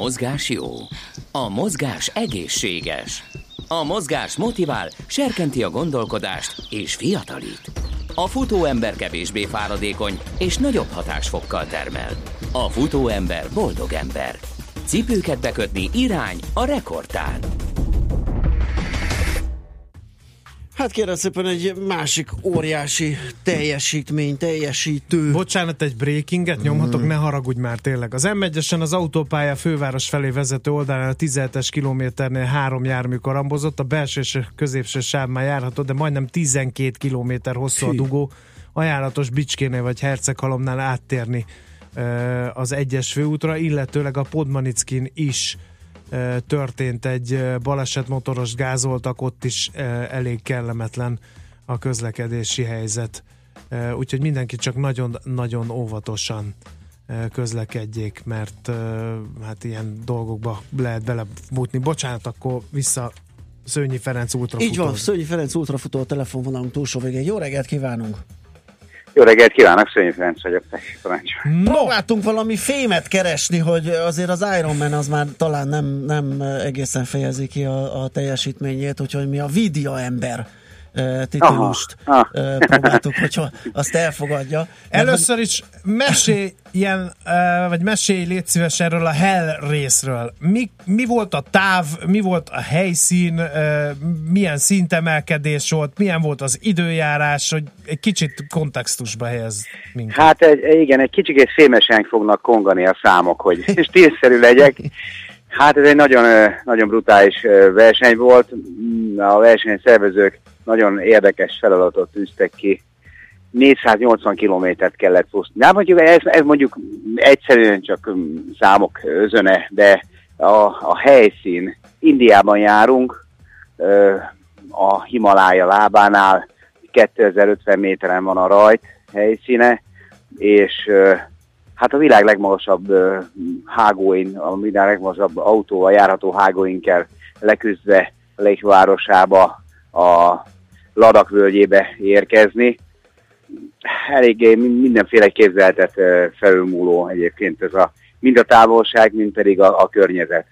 Mozgás jó. A mozgás egészséges. A mozgás motivál, serkenti a gondolkodást és fiatalít. A futóember kevésbé fáradékony és nagyobb hatásfokkal termel. A futóember boldog ember. Cipőket bekötni irány a rekordtán. Hát kérem szépen egy másik óriási teljesítmény, teljesítő. Bocsánat, egy breakinget nyomhatok, ne haragudj már tényleg. Az m 1 az autópálya főváros felé vezető oldalán a 17-es kilométernél három jármű karambozott, a belső és a középső sáv már járható, de majdnem 12 kilométer hosszú a dugó. Ajánlatos Bicskénél vagy Herceghalomnál áttérni az egyes főútra, illetőleg a Podmanickin is történt egy baleset, motoros gázoltak, ott is elég kellemetlen a közlekedési helyzet. Úgyhogy mindenki csak nagyon-nagyon óvatosan közlekedjék, mert hát ilyen dolgokba lehet belefutni. Bocsánat, akkor vissza Szőnyi Ferenc útra Így van, Szőnyi Ferenc útrafutó a telefonvonalunk túlsó végén. Jó reggelt kívánunk! Jó reggelt kívánok, Szönyi Ferenc vagyok, tessék parancsolj. No. Próbáltunk valami fémet keresni, hogy azért az Iron Man az már talán nem, nem egészen fejezi ki a, a teljesítményét, úgyhogy mi a Vidia ember titulust Aha, próbáltuk, hogyha azt elfogadja. Először is mesélj ilyen, vagy mesélj légy szíves erről a Hell részről. Mi, mi volt a táv, mi volt a helyszín, milyen szintemelkedés volt, milyen volt az időjárás, hogy egy kicsit kontextusba helyez minket. Hát egy, igen, egy kicsit fémesen fognak kongani a számok, hogy stílszerű legyek. Hát ez egy nagyon, nagyon brutális verseny volt. A versenyszervezők nagyon érdekes feladatot tűztek ki. 480 kilométert kellett futni. Nem mondjuk, ez, ez mondjuk egyszerűen csak mm, számok özöne, de a, a helyszín, Indiában járunk, a Himalája lábánál, 2050 méteren van a rajt helyszíne, és hát a világ legmagasabb hágóin, a világ legmagasabb autóval járható hágóin kell leküzdve Lech városába, a Ladak völgyébe érkezni. Eléggé min- mindenféle képzeltet ö, felülmúló egyébként ez a, mind a távolság, mind pedig a, a környezet.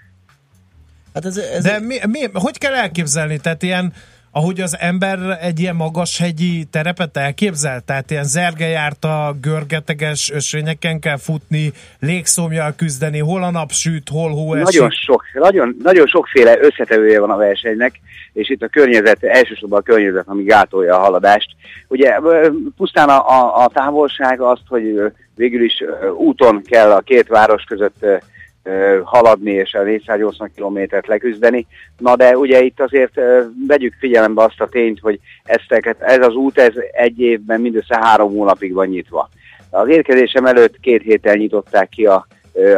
Hát ez, ez De mi, mi, hogy kell elképzelni? Tehát ilyen, ahogy az ember egy ilyen magashegyi terepet elképzel, tehát ilyen zergejárta, görgeteges ösvényeken kell futni, légszomjal küzdeni, hol a nap süt, hol hó esik. Nagyon, sok, nagyon, nagyon sokféle összetevője van a versenynek, és itt a környezet, elsősorban a környezet, ami gátolja a haladást. Ugye pusztán a, a, a távolság azt, hogy végül is úton kell a két város között haladni és a 480 kilométert leküzdeni. Na de ugye itt azért vegyük figyelembe azt a tényt, hogy ezteket, ez az út ez egy évben mindössze három hónapig van nyitva. Az érkezésem előtt két héttel nyitották ki a,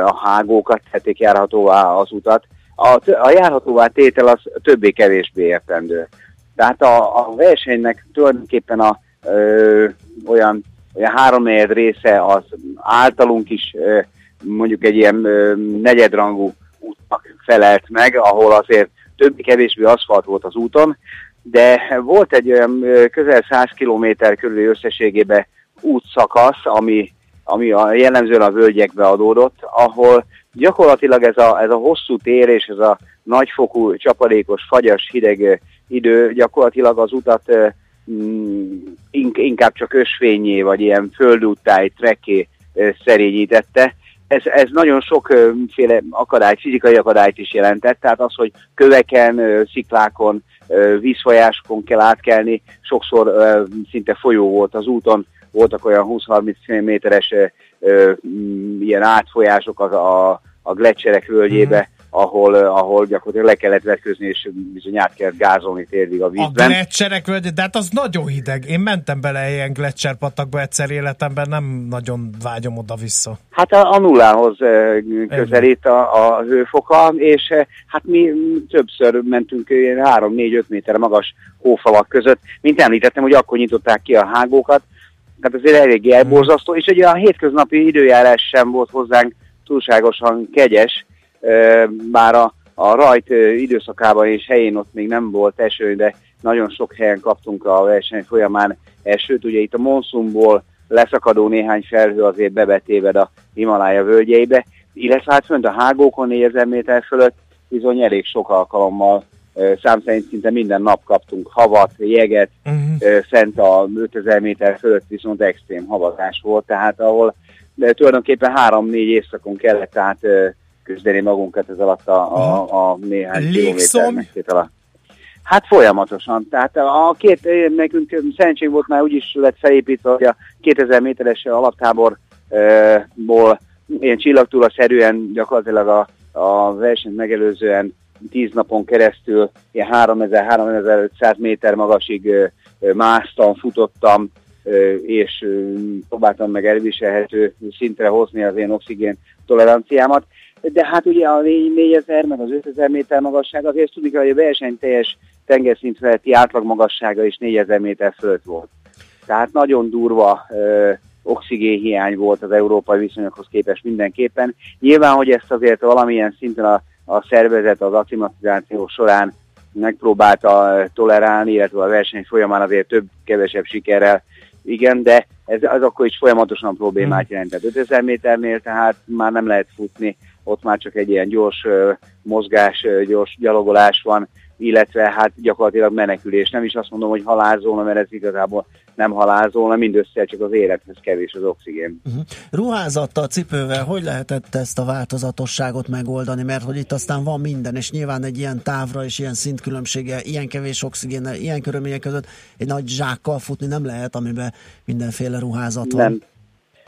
a hágókat, tették járhatóvá az utat. A, a járhatóvá tétel az többé-kevésbé értendő. Tehát a, a versenynek tulajdonképpen a ö, olyan, olyan háromnegyed része az általunk is ö, mondjuk egy ilyen negyedrangú útnak felelt meg, ahol azért többé-kevésbé aszfalt volt az úton, de volt egy olyan közel 100 kilométer körüli összességében útszakasz, ami, ami a, jellemzően a völgyekbe adódott, ahol gyakorlatilag ez a, ez a hosszú tér és ez a nagyfokú, csapadékos, fagyas, hideg idő gyakorlatilag az utat mm, ink- inkább csak ösvényé, vagy ilyen földúttáj, trekké szerényítette. Ez, ez nagyon sokféle akadályt, fizikai akadályt is jelentett, tehát az, hogy köveken, sziklákon, vízfolyásokon kell átkelni, sokszor szinte folyó volt az úton, voltak olyan 20-30 méteres mm, ilyen átfolyások a, a, a gletszerek völgyébe, ahol, ö, ahol gyakorlatilag le kellett vetközni, és bizony át kellett gázolni térdig a A vízben. gletszerek völgye, de hát az nagyon hideg. Én mentem bele ilyen gletszerpatakba egyszer életemben, nem nagyon vágyom oda-vissza. Hát a, a nullához ö, közelít a, a hőfoka, és ö, hát mi többször mentünk ilyen 3-4-5 méter magas hófalak között. Mint említettem, hogy akkor nyitották ki a hágókat, tehát azért eléggé elborzasztó, és ugye a hétköznapi időjárás sem volt hozzánk túlságosan kegyes, bár a, a rajt időszakában és helyén ott még nem volt eső, de nagyon sok helyen kaptunk a verseny folyamán esőt. Ugye itt a monszumból leszakadó néhány felhő azért bebetéved a Himalája völgyeibe, illetve hát fönt a hágókon 4000 méter fölött bizony elég sok alkalommal szám szerint szinte minden nap kaptunk havat, jeget, uh-huh. fent a 5000 méter fölött viszont extrém havazás volt, tehát ahol de tulajdonképpen három-négy éjszakon kellett tehát küzdeni magunkat ez alatt a, a, a néhány kilométer alatt. Hát folyamatosan. Tehát a két, nekünk szerencsém volt már úgy is lett felépítve, hogy a 2000 méteres alaptáborból ilyen csillagtúra-szerűen gyakorlatilag a, a versenyt megelőzően 10 napon keresztül ilyen 3000-3500 méter magasig másztam, futottam, és próbáltam meg elviselhető szintre hozni az én oxigén toleranciámat. De hát ugye a 4000 meg az 5000 méter magasság azért tudni kell, hogy a verseny teljes tengerszint feletti átlagmagassága is 4000 méter fölött volt. Tehát nagyon durva ö, oxigénhiány volt az európai viszonyokhoz képest mindenképpen. Nyilván, hogy ezt azért valamilyen szinten a, a szervezet az akklimatizáció során megpróbálta tolerálni, illetve a verseny folyamán azért több-kevesebb sikerrel, igen, de ez az akkor is folyamatosan problémát jelentett. 5000 méternél tehát már nem lehet futni, ott már csak egy ilyen gyors mozgás, gyors gyalogolás van, illetve hát gyakorlatilag menekülés. Nem is azt mondom, hogy halálzóna, mert ez igazából nem halálzóna, mindössze csak az élethez kevés az oxigén. Uh-huh. Ruházattal, cipővel hogy lehetett ezt a változatosságot megoldani? Mert hogy itt aztán van minden, és nyilván egy ilyen távra és ilyen szintkülönbséggel, ilyen kevés oxigénnel, ilyen körülmények között egy nagy zsákkal futni nem lehet, amiben mindenféle ruházat van.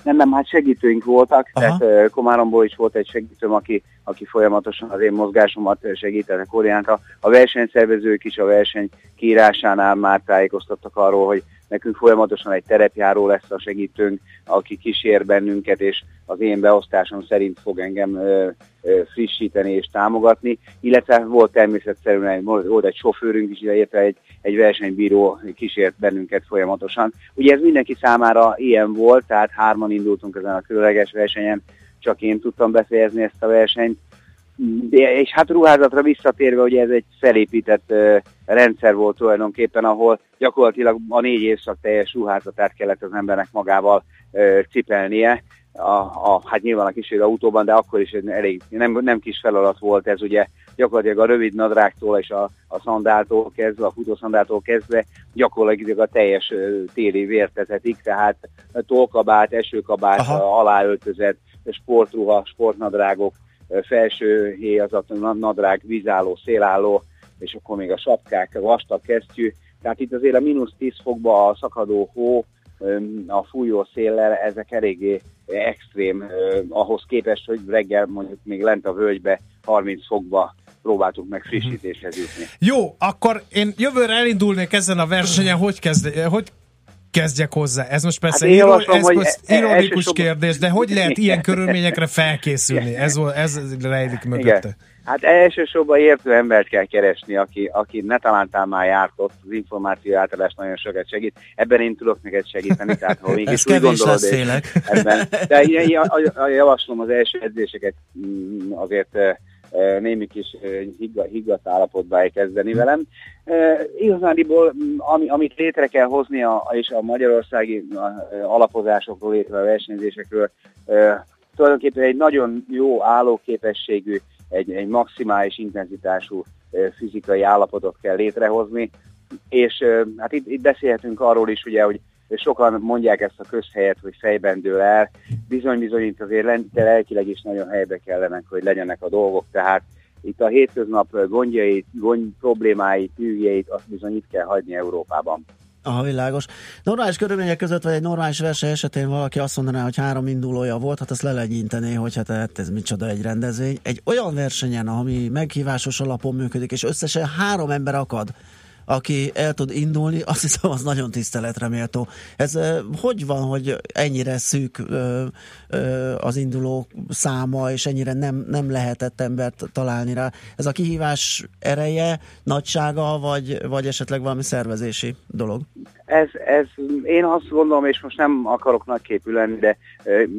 Nem. Nem, hát segítőink voltak, Aha. tehát Komáromból is volt egy segítőm, aki, aki folyamatosan az én mozgásomat segítette koordinálta. A versenyszervezők is a verseny kiírásánál már tájékoztattak arról, hogy nekünk folyamatosan egy terepjáró lesz a segítőnk, aki kísér bennünket, és az én beosztásom szerint fog engem ö, ö, frissíteni és támogatni, illetve volt természetszerűen egy, volt egy sofőrünk is, illetve egy, egy versenybíró kísért bennünket folyamatosan. Ugye ez mindenki számára ilyen volt, tehát hárman indultunk ezen a különleges versenyen, csak én tudtam befejezni ezt a versenyt, és hát ruházatra visszatérve, ugye ez egy felépített rendszer volt tulajdonképpen, ahol gyakorlatilag a négy évszak teljes ruházatát kellett az embernek magával cipelnie, a, a, hát nyilván a kísérő autóban, de akkor is elég, nem, nem kis feladat volt ez, ugye. Gyakorlatilag a rövid nadrágtól és a, a szandáltól kezdve, a futószandáltól kezdve gyakorlatilag a teljes téli vértezetig, tehát tolkabát, esőkabát, aláöltözet, sportruha, sportnadrágok, felső héj, az a nadrág, vízálló, szélálló, és akkor még a sapkák, a vastag kesztyű. Tehát itt azért a mínusz 10 fokba a szakadó hó, a fújó széllel, ezek eléggé extrém ahhoz képest, hogy reggel mondjuk még lent a völgybe 30 fokba próbáltuk meg frissítéshez jutni. Jó, akkor én jövőre elindulnék ezen a versenyen, hogy, kezd, hogy kezdjek hozzá? Ez most persze Hát én iro- javaslom, ez most e- ironikus elsősorban- kérdés, de hogy lehet ilyen körülményekre felkészülni? Ez, ez rejlik mögötte. Igen. Hát elsősorban értő embert kell keresni, aki, aki ne talántán már járt ott, az információ átadás nagyon sokat segít. Ebben én tudok neked segíteni, tehát ha mégis úgy gondolod, ebben. De a- javaslom az első edzéseket mm, azért eh, némi kis higga, higgadt állapotba elkezdeni velem. Igazániból, ami, amit létre kell hozni, a, és a magyarországi alapozásokról, létre a versenyzésekről, tulajdonképpen egy nagyon jó állóképességű, egy, egy maximális intenzitású fizikai állapotot kell létrehozni, és hát itt, itt beszélhetünk arról is, ugye, hogy sokan mondják ezt a közhelyet, hogy fejben dől el, bizony-bizony itt azért lelkileg is nagyon helybe kellene, hogy legyenek a dolgok, tehát itt a hétköznap gondjait, gond problémáit, tűjeit, azt bizony itt kell hagyni Európában. Aha, világos. Normális körülmények között, vagy egy normális verseny esetén valaki azt mondaná, hogy három indulója volt, hát azt lelegyintené, hogy hát, hát ez micsoda egy rendezvény. Egy olyan versenyen, ami meghívásos alapon működik, és összesen három ember akad, aki el tud indulni, azt hiszem, az nagyon tiszteletre méltó. Ez hogy van, hogy ennyire szűk az induló száma, és ennyire nem, nem lehetett embert találni rá? Ez a kihívás ereje, nagysága, vagy, vagy esetleg valami szervezési dolog? Ez, ez, én azt gondolom, és most nem akarok nagyképű lenni, de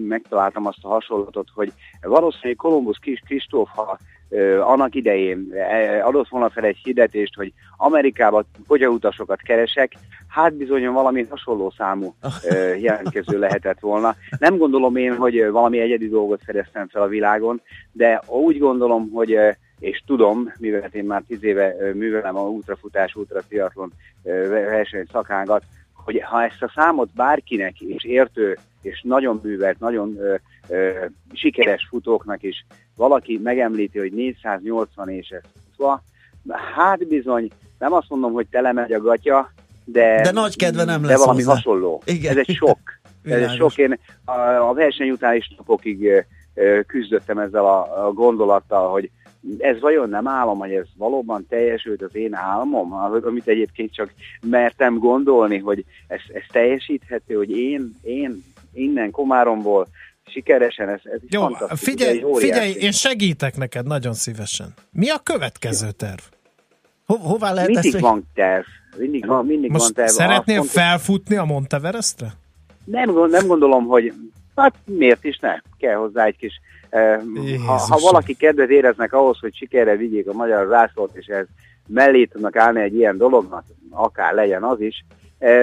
megtaláltam azt a hasonlatot, hogy valószínűleg Kolumbusz Kis Kristóf, ha annak idején adott volna fel egy hirdetést, hogy Amerikába pogyautasokat keresek, hát bizony valami hasonló számú jelentkező lehetett volna. Nem gondolom én, hogy valami egyedi dolgot fedeztem fel a világon, de úgy gondolom, hogy és tudom, mivel én már tíz éve művelem a ultrafutás, ultratriatlon verseny szakágat, hogy ha ezt a számot bárkinek és értő, és nagyon művelt, nagyon ö, ö, sikeres futóknak is valaki megemlíti, hogy 480 és ez futva, hát bizony, nem azt mondom, hogy tele megy a gatya, de, De nagy kedve nem de lesz valami hozzá. hasonló. Igen. Ez egy sok. Ez egy sok. Én a, a verseny után is napokig ö, küzdöttem ezzel a, a gondolattal, hogy ez vajon nem álom, hogy ez valóban teljesült az én álmom, amit egyébként csak mertem gondolni, hogy ez, ez teljesíthető, hogy én, én innen Komáromból sikeresen, ez, ez Jó, fantasztikus, figyelj, óriási. figyelj, én segítek neked nagyon szívesen. Mi a következő terv? Ho- hová lehet Mindig ezt, van terv, mindig van, mindig van Most terv. szeretnél fontos- felfutni a Monteverestre? Nem, nem gondolom, hogy hát miért is ne? Kell hozzá egy kis... Eh, ha, ha valaki kedvet éreznek ahhoz, hogy sikerre vigyék a magyar zászlót, és ez mellé tudnak állni egy ilyen dolognak, akár legyen az is,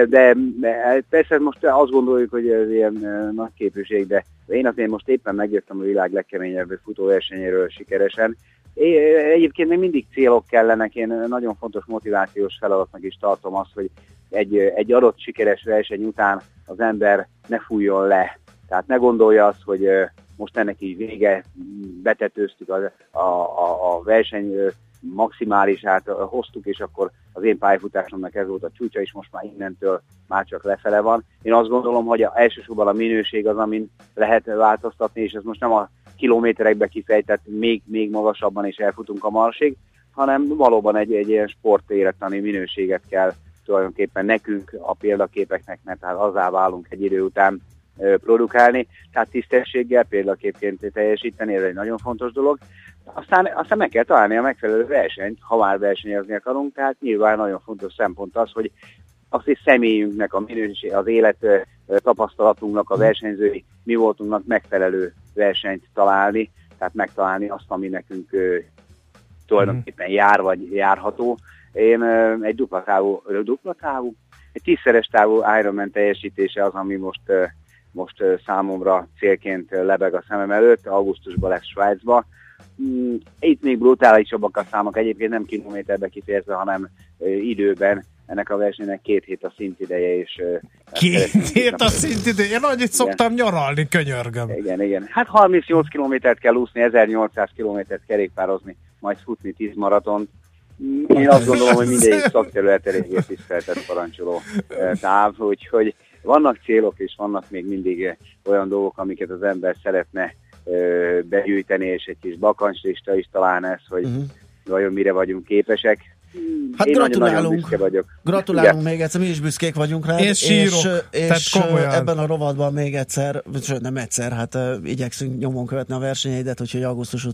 de eh, persze most azt gondoljuk, hogy ez ilyen nagy képűség, de én azért most éppen megjöttem a világ legkeményebb futóversenyéről sikeresen. Egyébként még mindig célok kellenek, én nagyon fontos motivációs feladatnak is tartom azt, hogy egy, egy adott sikeres verseny után az ember ne fújjon le. Tehát ne gondolja azt, hogy most ennek így vége, betetőztük a, a, a, a verseny maximálisát, hoztuk, és akkor az én pályafutásomnak ez volt a csúcsa, és most már innentől már csak lefele van. Én azt gondolom, hogy a, elsősorban a minőség az, amin lehet változtatni, és ez most nem a kilométerekbe kifejtett még, még magasabban is elfutunk a marsig, hanem valóban egy, egy ilyen sportélettani minőséget kell tulajdonképpen nekünk, a példaképeknek, mert hát azá válunk egy idő után produkálni, tehát tisztességgel példaképként teljesíteni, ez egy nagyon fontos dolog. Aztán, aztán meg kell találni a megfelelő versenyt, ha már versenyezni akarunk, tehát nyilván nagyon fontos szempont az, hogy az hogy személyünknek, a minőség, az élet tapasztalatunknak, a versenyzői mi voltunknak megfelelő versenyt találni, tehát megtalálni azt, ami nekünk ö, tulajdonképpen jár vagy járható. Én ö, egy dupla távú, ö, dupla távú, egy tízszeres távú Ironman teljesítése az, ami most, ö, most ö, számomra célként lebeg a szemem előtt, augusztusban lesz Svájcba. Mm, Itt még brutálisabbak a számok, egyébként nem kilométerbe kifejezve, hanem időben. Ennek a versenynek két hét a szintideje, és Két hét a szintidő. Én annyit szoktam nyaralni, könyörgöm. igen, igen. Hát 38 kilométert kell úszni, 1800 kilométert kerékpározni, majd futni 10 maratont. Én azt gondolom, hogy mindegyik szakterület eléggé tiszteltet parancsoló táv, úgyhogy vannak célok, és vannak még mindig olyan dolgok, amiket az ember szeretne eh, begyűjteni, és egy kis bakancslista is talán ez, hogy vajon mire vagyunk képesek. Hát Én gratulálunk. büszke vagyok. Gratulálunk Igen. még egyszer, mi is büszkék vagyunk rá. Én sírok, és, tehát és komolyan. ebben a rovatban még egyszer, sőt nem egyszer, hát uh, igyekszünk nyomon követni a versenyeidet, úgyhogy augusztus